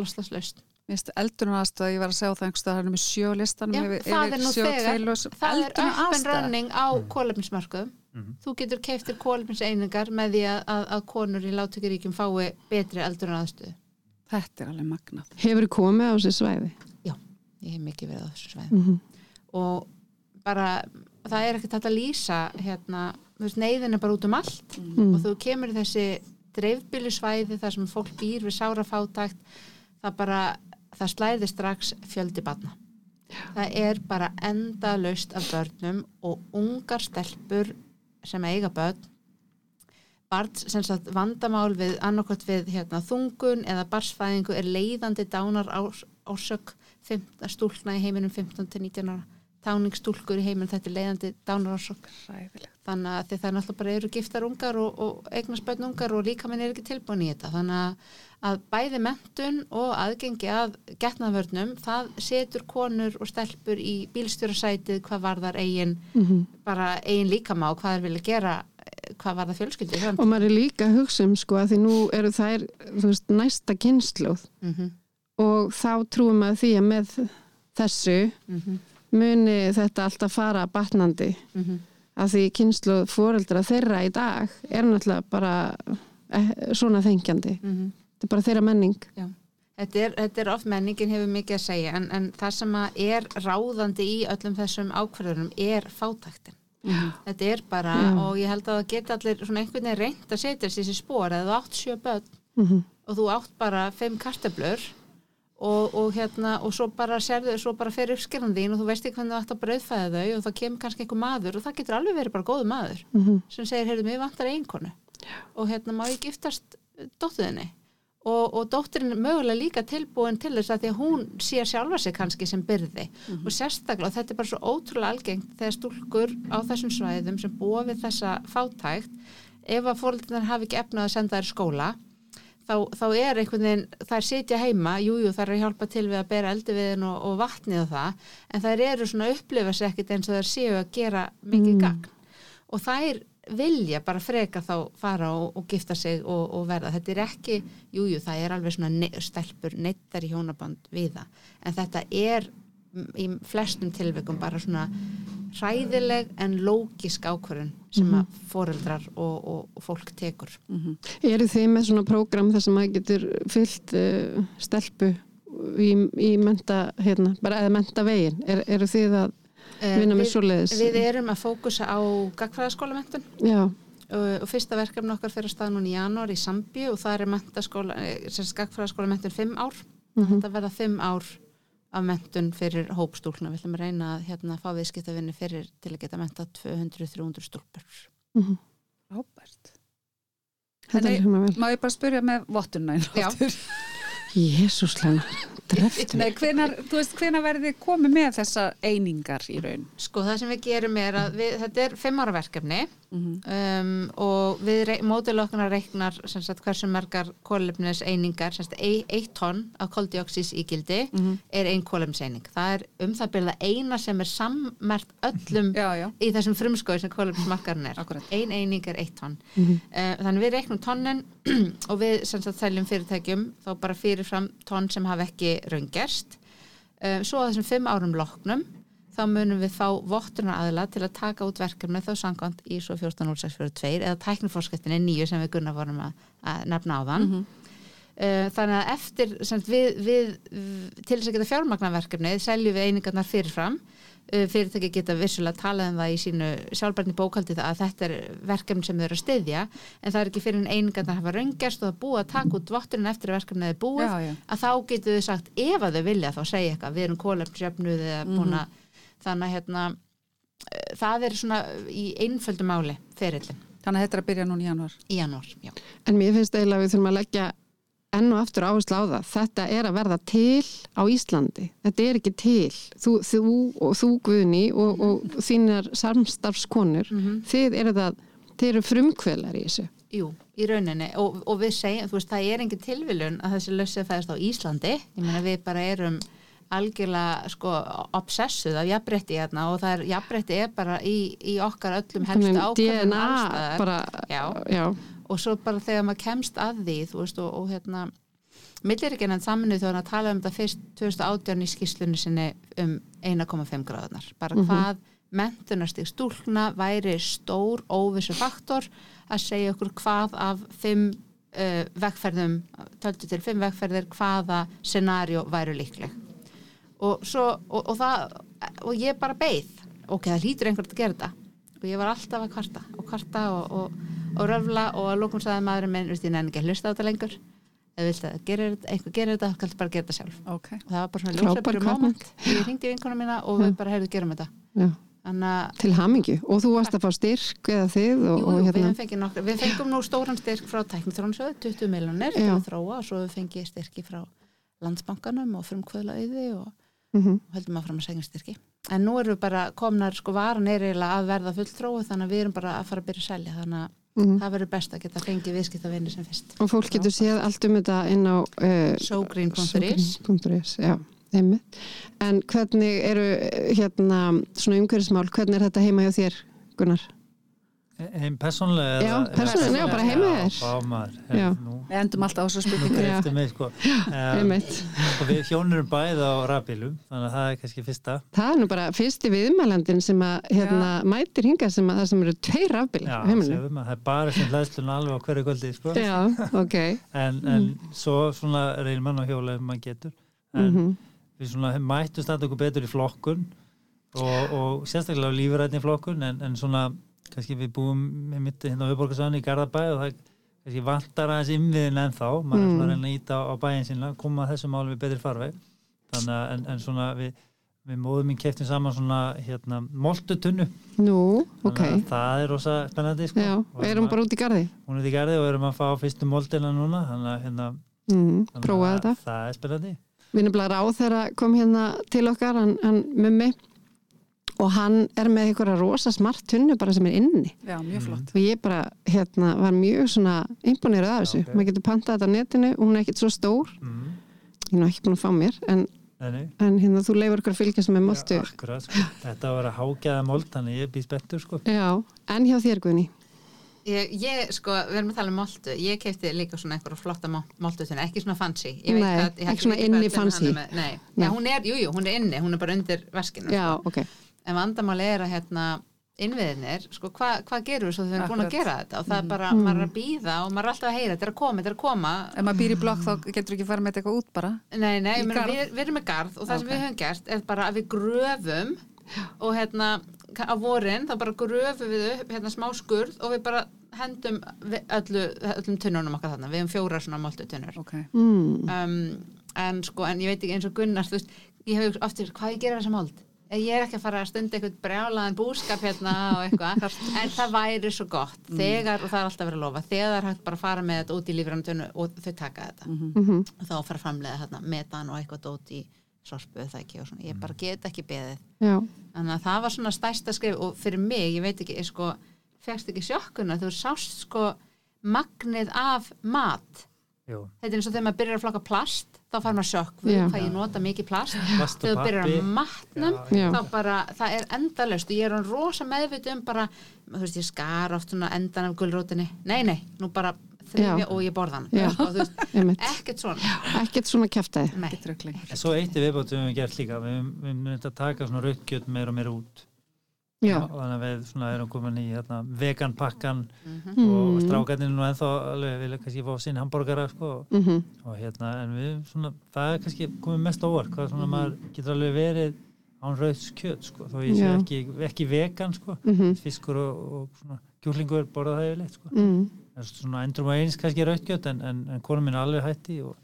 finnst eldurinn aðstöð, ég var að segja það einhverstað, það er með sjö listanum Já, yfir, það er nú þegar, það er eldurinn up and aðstæða. Á kólefnismörkuðum. Þú getur keiftir kólefniseiningar með því að, að, að konur í láttökjuríkjum fái betri eldur en aðstöðu. Þetta er alveg magnað. hefur komið á þessi svæði. Já, ég hef mikið verið á þessu sveið. Mhm. Og bara, það er ekkert að lýsa, hérna, neyðin er bara út um allt Mm. og þú kemur í þessi dreifbýlusvæði þar sem fólk býr við sárafátækt, það bara, það slæði strax fjöldi barna. Það er bara enda laust af börnum og ungar stelpur sem eiga börn. Barn, sem sagt vandamál við annarkot við hérna, þungun eða barsfæðingu er leiðandi dánar ás, ásök stúlna í heiminum 15-19 ára. Táningstúlkur í heiminum þetta er leiðandi dánar ásök þannig að það náttúrulega bara eru giftar ungar og, og eignast börn ungar og líka minn er ekki tilbúin í þetta. Þannig að, að bæði mentun og aðgengi að getnaðvörnum það setur konur og stelpur í bílstjórasætið hvað var þar eigin Mhm. bara eigin líkama og hvað þær vilja gera eh, hvað var það fjölskyldi Og maður er líka að hugsa um sko að því nú eru þær veist, næsta kynnslóð mm -hmm, og þá trúum maður því að með þessu muni þetta alltaf fara batnandi mhm. að því kynnslóð fóreldra þeirra í dag er náttúrulega bara eh, svona þengjandi. Þetta er bara þeirra menning. Já. Þetta er, þetta er oft menningin hefur mikið að segja en, en það sem að er ráðandi í öllum þessum ákvarðunum er fátæktin. Þetta er bara Já. og ég held að það geta allir svona einhvern veginn reynd að setja þessi spór eða þú átt sjö börn Mm og þú átt bara fimm kartöflur og, og hérna og svo bara sérðu, svo bara fer uppskerðan þín og þú veist ekki hvernig þú ætti að brauðfæða þau og það kemur kannski einhver maður og það getur alveg verið bara góðu maður Mhm. sem segir, heyrðu, mér vantar einkonu og hérna má ég giftast dóttuðinni og, og dóttirinn er mögulega líka tilbúin til þess að því að hún sér sjálfa sig kannski sem byrði. Og sérstaklega, og þetta er bara svo ótrúlega algengt þegar stúlkur á þessum svæðum sem búa við þessa fátækt ef að fóröldunar hafi ekki efnað að senda þær skóla þá, þá er einhvern veginn, þær sitja heima jújú, jú, þær eru að hjálpa til við að bera eldi við og, og vatnið og það en þær eru svona að upplifa sér ekkit eins og þær séu að gera mikið Mm. gagn. Og þær vilja bara freka þá fara og, og gifta sig og, og verða, þetta er ekki jújú, jú, það er alveg svona ne stelpur neittar í hjónaband við það. En þetta er mm, í flestum tilvikum bara svona hræðileg en lógisk ákvörun sem að foreldrar og, og, fólk tekur. Eru þið með svona prógram þar sem maður getur fyllt uh, stelpu í, í menta, hérna, bara eða menta vegin? Er, eru þið að vinna með við, svoleiðis? við erum að fókusa á gagfræðaskólamentun Já, og, fyrsta verkefni okkar fyrir að stað núna í janúar í Sambíu og það er mentaskóla, eh, sem sagt gagfræðaskólamentun fimm ár Mhm. þetta verða fimm ár af mentun fyrir hópstúlna við ætlum að reyna að hérna, fá viðskiptavinni fyrir til að geta menta 200-300 stúlpur mhm. Róbert. þetta En er hérna vel. Má ég bara spyrja með vottunna Já. *laughs* Jésús Lena, dreftur. Nei, hvenar, þú veist, hvenar verðið þið komið með þessa einingar í raun? Sko það sem við gerum er að við, þetta er fimm ára verkefni Mhm. um, og við mótilega okkar reiknar sagt, hversu margar kólefnis einingar, sagt, ein, eitt tonn af koldioxís ígildi Mhm. er ein kólefnis eining. Það er um það byrða eina sem er sammert öllum Já, já. í þessum frumskói sem kólefnismarkarinn er. Akkúrat. Ein eining er eitt tonn. Mhm. Uh, þannig við reiknum tonnin *clears throat* og við sagt seljum fyrirtækjum þá bara fyrirfram tonn sem hafa ekki raungerst. Uh, svo að þessum fimm árum loknum þá munum við fá vottunar aðila til að taka út verkefni þá sangkvæmt í svo 14.0642 eða tækniforskettinni nýju sem við gunna vorum að, að nefna á þann. Mhm. Þannig að eftir við, við, til þess að geta fjármagnarverkefni seljum við einingarnar fyrirfram Uh, fyrirtæki geta vissulega talað um það í sínu sjálfbarni bókaldi það að þetta er verkefni sem þau eru að styðja en það er ekki fyrir en einingarnar hafa raungerst og er búið að taka út votturinn eftir að verkefnið er búið Já, já. að þá getur þau sagt ef að þau vilja þá segja eitthvað, við erum kólefnsjöfnuð eða búin að þannig að hérna, eh, það er svona í einföldu máli ferillin Þannig að þetta er að byrja núna í janúar. í janúar, já. En mér finnst eiginlega að við þurfum að leggja enn og aftur áherslu á það. Þetta er að verða til á Íslandi. Þetta er ekki til. Þú, þú og þú Guðni og, og þínar samstarfskonur, þið eru það, þið eru frumkvelar í þessu. Jú, í rauninni og, og við segjum, þú veist, það er engin tilviljun að þessi lössið fæðast á Íslandi ég meina við bara erum algjörlega sko obsessuð af jafnbretti hérna og það er, jafnbretti er bara í, í okkar öllum Þannig ákvæmum DNA bara, Já. já. Og svo bara þegar maður kemst að því þú veist og, og hérna milliríkinn en saminuð þegar hann tala um þetta fyrst 2018 í skýslunni sinni um 1,5 gráðunar bara hvað mentunastig stúlna væri stór óvissu faktor að segja okkur hvað af fimm uh, vegferðum töldu til fimm vegferðir hvaða scenario væru líkleg. Og svo og, og það og ég bara beið. Ok, það hlýtur einhvern að gera þetta. Og ég var alltaf að kvarta og kvarta og, og, röfla og að lókum sagði maðurinn minn, veist ég nefn ekki að hlusta á þetta lengur eða viltu að gera þetta, einhver gerir þetta kannski bara gera þetta sjálf Ok. og það var bara svona ljósabyrju moment ég ringdi vinkona mína og við bara heyrðu gerum þetta já. þannig að Til hamingju. Og þú varst að fá styrk eða þið og, Jú, og við, hérna. höfum fengið nokkur, við fengum nú stóran styrk frá tæknitrónsöðu, 20 miljonir til að þróa og svo við fengið styrki frá landsbankanum og frumkvöðlaauði og, Mhm. og höldum að fram að segja styrki. En nú erum við bara komnar, sko varan er eiginlega að verða full þróu þannig að við erum bara að fara að byrja að selja þannig að Mhm. það verður best að geta fengið viðskiptavinni sem fyrst. Og fólk getur séð allt um þetta inn á uh, Sogreen.is, einmitt. En hvernig eru hérna svona umhverfismál, hvernig er þetta heima hjá þér, Gunnar? Einn persónlega Já, persónulega, já, bara heima hjá þér. Já, nú, Við endum alltaf á þessu spurningu. Já. eftir mig sko um, Einmitt. og við hjónurum bæði á rafbílum þannig að það er kannski fyrsta Það er nú bara fyrsti viðmælandin sem að hérna, mætir hinga sem að það sem eru tveir rafbílar Já, séum við, það er bara sem hlæðslun alveg á hverju kvöldi sko. Já, ok. en, en svo svona reynir mann á hjóla ef maður getur en Mm við svona mættum standa okkur betur í flokkun og, og sérstaklega á lífurætni kannski við búum með mitt hérna á Hauðborgarsvæðinu í Garðabæ og það kannski vantar aðeins innviðin en þá, maður er Mm. svona að reyna að íta á, bæinn sinna, koma að þessum málum við betri farveg þannig að en, en svona við, við móðum mín keftin saman svona hérna, moltutunnu Nú, ok. þannig að það er rosa spennandi sko. Já, Og erum bara út í garði. hún er í garði og erum að fá fyrstu moldina núna þannig að hérna, Mm, að þetta. það er spennandi Við erum bara ráð þegar kom hérna til okkar, hann, hann mummi, og hann er með einhverja rosa smart tunnu bara sem er inni. Já, mjög flott. Og ég bara, hérna, var mjög svona imponerað af þessu. Ok. Maður getur pantað þetta á netinu, hún er ekkit svo stór. mm. Ég er nú ekki búin að fá mér, en, Nei, nei. en hérna, þú leifur ykkur að fylgjast með moltu. Já, akkurat, sko. *laughs* þetta var að hágjaða mold þannig ég býð spettur sko. Já, en hjá þér Guðni. Ég, ég, sko, við erum að tala um moltu ég keipti líka svona einhverja flotta moltu ekki svona fancy Ég veit Nei, hvað- ekki svona inni er fancy. með- Nei, Nei. Já, hún er, jú, jú, hún er inni, hún er bara undir veskinu Já, sko. ok. En vandamáli er að hérna innviðinir, sko, hvað hva gerum við svo þegar við erum búin að gera þetta og það er bara, Mm. maður er að býða og maður er alltaf að heyra þetta er að koma, þetta er að koma Ef maður býr í blokk þá getur ekki fara með þetta eitthvað út bara. Nei, nei, Í ég meina, garð? við, við erum með garð og það sem Ok. við höfum gert er bara að við gröfum og hérna á vorin þá bara gröfum við upp hérna smá skurð og við bara hendum við öllu, öllum tunnunum okkar þarna við höfum fjóra svona moltu tunnur Ok. Mm. um, en sko, en ég veit ekki eins og Gunnar þú veist, ég hef oftir, hvað ég gera þessa mold ég er ekki að fara að stunda eitthvað brjálaðan búskap hérna og eitthvað *laughs* en það væri svo gott, þegar og það er alltaf verið að lofa, þegar hægt bara að fara með þetta út í lífrann tunnu og þau taka þetta. Mm og þá fara að framlega þarna metan og eitthvað dót í sorpu það ekki og svona, ég bara get ekki beðið. Já, þannig að það var svona stærsta skrif og fyrir mig, ég veit ekki, ég sko fegst ekki sjokkuna, þú sást sko magnið af mat Jú, þetta er eins og þegar maður byrjar að flokka plast þá fær maður sjokk, við Já. hvað ég nota mikið plast. Þegar þú byrjar að matnum Já, já. þá bara, það er endalaust. Og ég er hann rosa meðviti um bara þú veist, ég skar oft svona endan af gulrótinni. Nei, nei, nú bara þrifja Já. og ég borða hann Já. og þú veist, *laughs* ekkert svona. Ekkert svona kæftæði. svo eitt viðbót sem við hefum gert líka við höfum- við myndum þetta að taka svona raukkjöt meira og meira út þannig að við svona erum komin í hérna, veganpakkan Mhm. og Mm. strákarnir nú ennþá alveg vilja kannski fá sín hambúrgara sko, Mm og hérna en við svona, það er kannski komið mest óvart hvað svona maður getur alveg verið án rauðs kjöt sko, þó ég sé ekki, ekki vegan sko, -hmm. fiskur og, og svona kjúklingur borða það yfirleitt sko mm. en svona endrum að eins kannski rauðt kjöt en, en, en konum minn alveg hætti og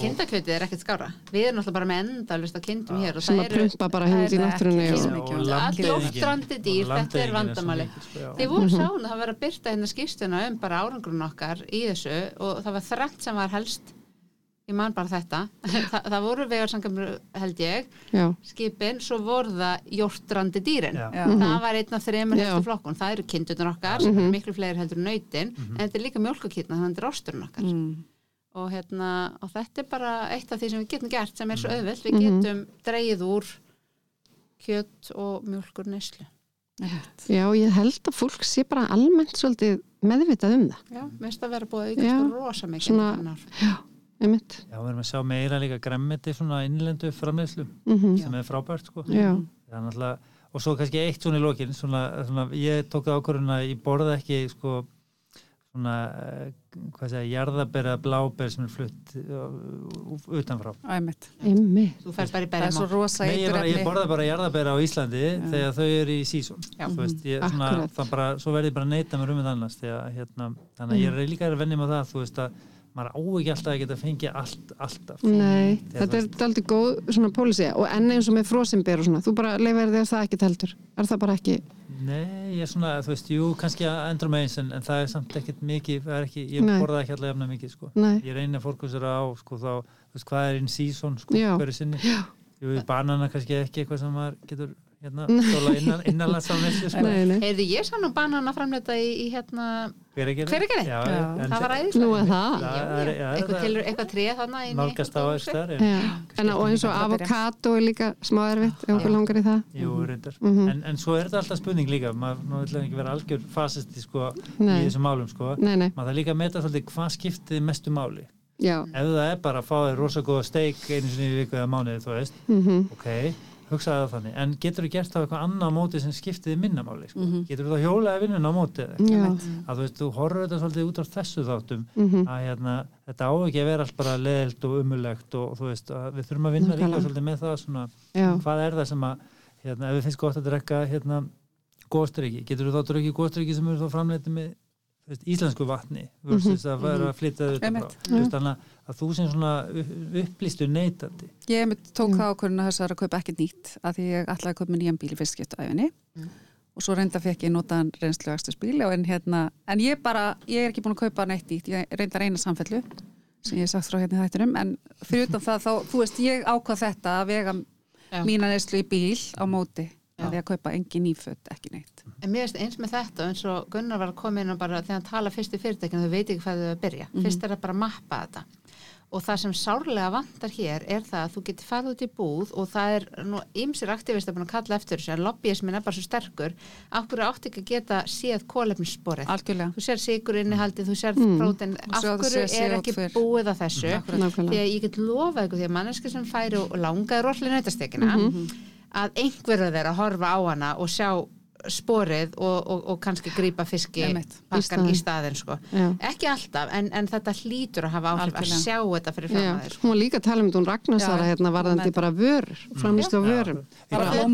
kindakjötið er ekkert skára við erum alltaf bara með endalust á kindum hér og Sem það að prumpa bara út í náttúrunni. Allt loftrandi dýr, þetta er mikil, sko. Þið voru sáum að það var að byrta hérna skýrstuna um bara árangrun okkar í þessu og það var þrætt sem var helst ég man bara þetta *laughs* Þa, það voru vegarsangamur held ég Já. skipin, svo voru það jórtrandi dýrin Já. Já. það var einn af þreymur Já. helstu flokkun það eru kindunar okkar, sem eru miklu fleiri heldur en nautin en þetta er líka mjölkukýtna, þannig að þetta er rosturinn okkar Mm. Og, hérna, og þetta er bara eitt af því sem við getum gert sem er svo auðvelt, við Mhm. getum dreigið úr kjött og mjölkur Einmitt. Já, ég held að fólk sé bara almennt svolítið meðvitað um það. Já, minnst að vera búið Já. aukast rosa mikið ár. Einmitt. Já, við erum að sjá meira líka gremmiti svona innlendu framleiðslu Mm sem er frábært sko. Já. Það er náttúrulega, og svo kannski eitt svona í lokin, svona, svona ég tók það ákvörðun að ég borða ekki sko svona, eh, hvað segja, jarðabera bláber sem er flutt uh, utanfrá. Æmitt. Einmitt. Þú fær bara í Það er svo berjum rosa Nei, ég, borða bara jarðabera á Íslandi þegar þau eru í sísón. Já. Þú veist, ég, svona, Akkurat. það bara, svo verði ég bara mér um þetta annars þegar, hérna, þannig að ég er líka að venni með það, þú veist að maður á ekki alltaf að geta fengið allt, alltaf. Nei, Þegar þetta er aldrei góð svona pólisía og enn eins og með frosinber og svona, þú bara leifir þér það ekki heldur. Er það bara ekki, Nei, ég er svona, þú veist, jú, kannski að endur með eins en, en það er samt ekkert mikið, ekki, ég Nei. borða ekki allavega mikið, sko. nei, Ég reyni að fórkusera á, sko, þá, þú veist, hvað er in season, sko, hverju sinni. Já. Jú, banana kannski ekki eitthvað sem maður getur, hérna, stóla innan, innanlands á nesli, sko. nei, nei. Heyrðu, ég sá nú banana framleita í, í hérna, Hver er Hver er gerði? Já, Já. en það var æðislega. Nú er það. Það eitthvað, það- inn í Nálgast á. En og eins og avokado er líka smá erfitt ef okkur langar í það. jú, reyndar. Mhm. En, en svo er þetta alltaf spurning líka, maður, nú vil ekki vera algjör fasisti, sko, í þessum málum, sko. Nei, nei, Maður þarf líka að meta svolítið hvað skiptið mestu máli. já. ef það er bara að fá þér rosa góða steik einu sinni í viku eða mánuði, þú veist Mm ok, hugsaði það þannig en getur þú gert það eitthvað annað á móti sem skiptiði minna máli sko? Mhm. getur þú þá hjólaði vinnuna á móti að þú veist, þú horfur þetta svolítið út á þessu þáttum Mhm. að hérna, þetta á ekki að vera allt bara leðilt og umulegt og þú veist, að við þurfum að vinna líka svolítið með það svona, Já. hvað er það sem að hérna, ef við finnst gott að drekka hérna, góðstrykki, getur þú þá drukkið góðstrykki sem eru þá framleitið með þú veist, íslensku vatni versus að vera að flytja veist, að þú sem svona upplýstu neytandi Ég tók það ákvörðun að þess að kaupa ekki nýtt að því ég ætlaði að kaupa nýjan bíl fyrst skiptu æfinni og svo reynda fekk ég notaðan reynslu bíl en, hérna, en ég bara, ég er ekki búin að kaupa neitt nýtt, ég reynda að reyna samfellu sem ég hef sagt frá hérna í þættinum. En fyrir utan það þá, þú veist, ég ákvað þetta að vega Já. mína neyslu í bíl á móti að því að kaupa engin nýföt, ekki neitt. En mér finnst eins með þetta eins og Gunnar var að koma inn og bara þegar hann tala fyrst í fyrirtækinu þau veit ekki hvað þau að byrja. Fyrst er að bara mappa þetta. Og það sem sárlega vantar hér er það að þú getur farið út í búð og það er nú ymsir aktivistar búin að kalla eftir þessu að lobbyismin er bara svo sterkur. Akkur átt ekki að geta séð kólefnissporið. Algjörlega Þú sér sigur innihaldið, þú sér Mm. prótin, sér er ekki CO2. búið að þessu? Því að ég get lofað ykkur því að manneski sem færi og langaði rolli nautastekina að einhverju þeirra horfa á hana og sjá sporið og, og, og kannski grípa fiski pakkan Í staðin sko. Ekki alltaf en, en þetta hlýtur að hafa áhrif Algjörlega. að sjá þetta fyrir framæðir hún var líka að tala um þetta hún Ragnarsara hérna varðandi bara vörur, framlýstu á vörum. allavega,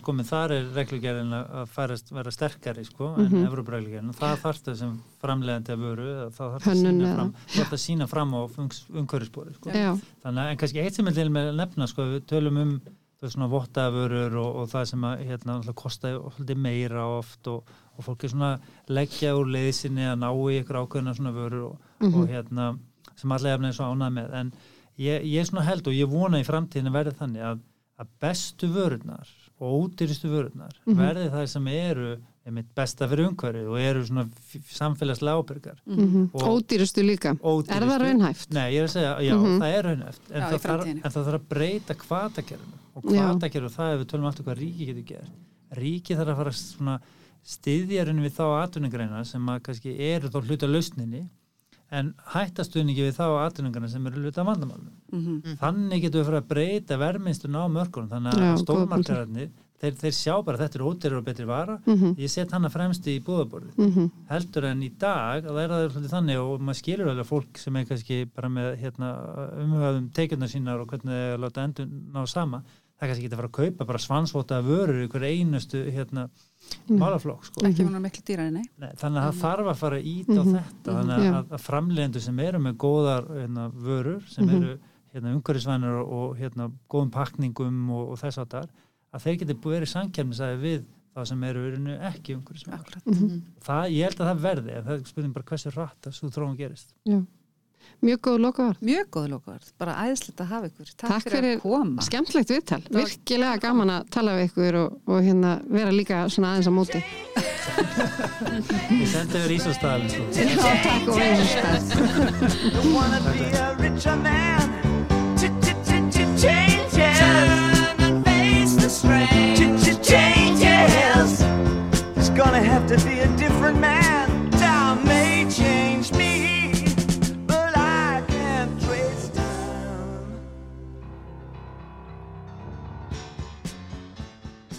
sko, þar er reglugerðin að færast vera sterkari sko, en mm Evrópreglugerðin og það þarftu sem framlegandi að vöru að það þarf að Hönnun sína eða- fram, þarf að sína fram á umhverfisbóri sko. þannig að en kannski eitt sem er til með að nefna sko, við tölum um veist, svona vottavörur og, og það sem að hérna, náttúrulega kosta svolítið meira oft og, og fólk er svona leggja úr leiðsinni að ná í ykkur ákveðna svona vörur og, og hérna sem allega er svo ánað með. En ég, ég svona held og ég vona í framtíðinu verði þannig að, að bestu vörurnar og ódýristu vörurnar verði það sem eru besta fyrir umhverfið og eru svona samfélagslega ábyrgar mm Og- ódýrustu líka. Ódýrustu. Er það raunhæft? Nei, ég er að segja, já, Mhm. það er raunhæft en, Já, það þarf, en það þarf að breyta kvatakerfinu og Já. kvatakerfinu, það ef við tölum aftur hvað ríki getur gert ríki þarf að fara svona styðjarinn við þá atvinningreina sem að kannski eru þá hluta lausninni en hættastuðningi við þá atvinningreina sem eru hluta vandamálum Mhm. þannig getur við fara að breyta verminnstun á mörkunum þannig að stórmarkararnir þeir, þeir sjá bara að þetta er ódýrar og betri vara. Mhm, ég set hana fremst í búðaborðið mhm, heldur en í dag að það er það svolítið þannig og maður skilur alveg fólk sem er kannski bara með hérna, umhugðum tekjurnar sínar og hvernig það er að láta endur ná sama. Það er kannski ekki að fara að kaupa bara svansvota vörur í hver einustu hérna, málaflokk sko. ekki. Vonar miklu dýrari, nei. Nei, þannig að það þarf að fara íta á Mhm. þetta. Þannig að, að framlegendur sem eru með góðar hérna, vörur sem Mhm. eru hérna, umhverfisvænir og, og hérna, góðum pakningum og, og þess að þar að þeir geti búið verið samkjæmnisæði við það sem eru rauninni ekki umhverfisvænir Akkurat. mhm. það, ég held að það verði en það spurning bara hversu rætt að svo þróum gerist já. Mjög góð lokaðar. Mjög góð lókaðar, bara æðislegt að hafa ykkur Takk, Takk fyrir fyrir að koma Skemmtlegt viðtal, virkilega gaman að tala við ykkur og, og hérna vera líka svona aðeins á móti. ég sendi yfir Ísastæðalinn sko. Já, takk og eins face the strain. Changes. There's gonna have to be a different man.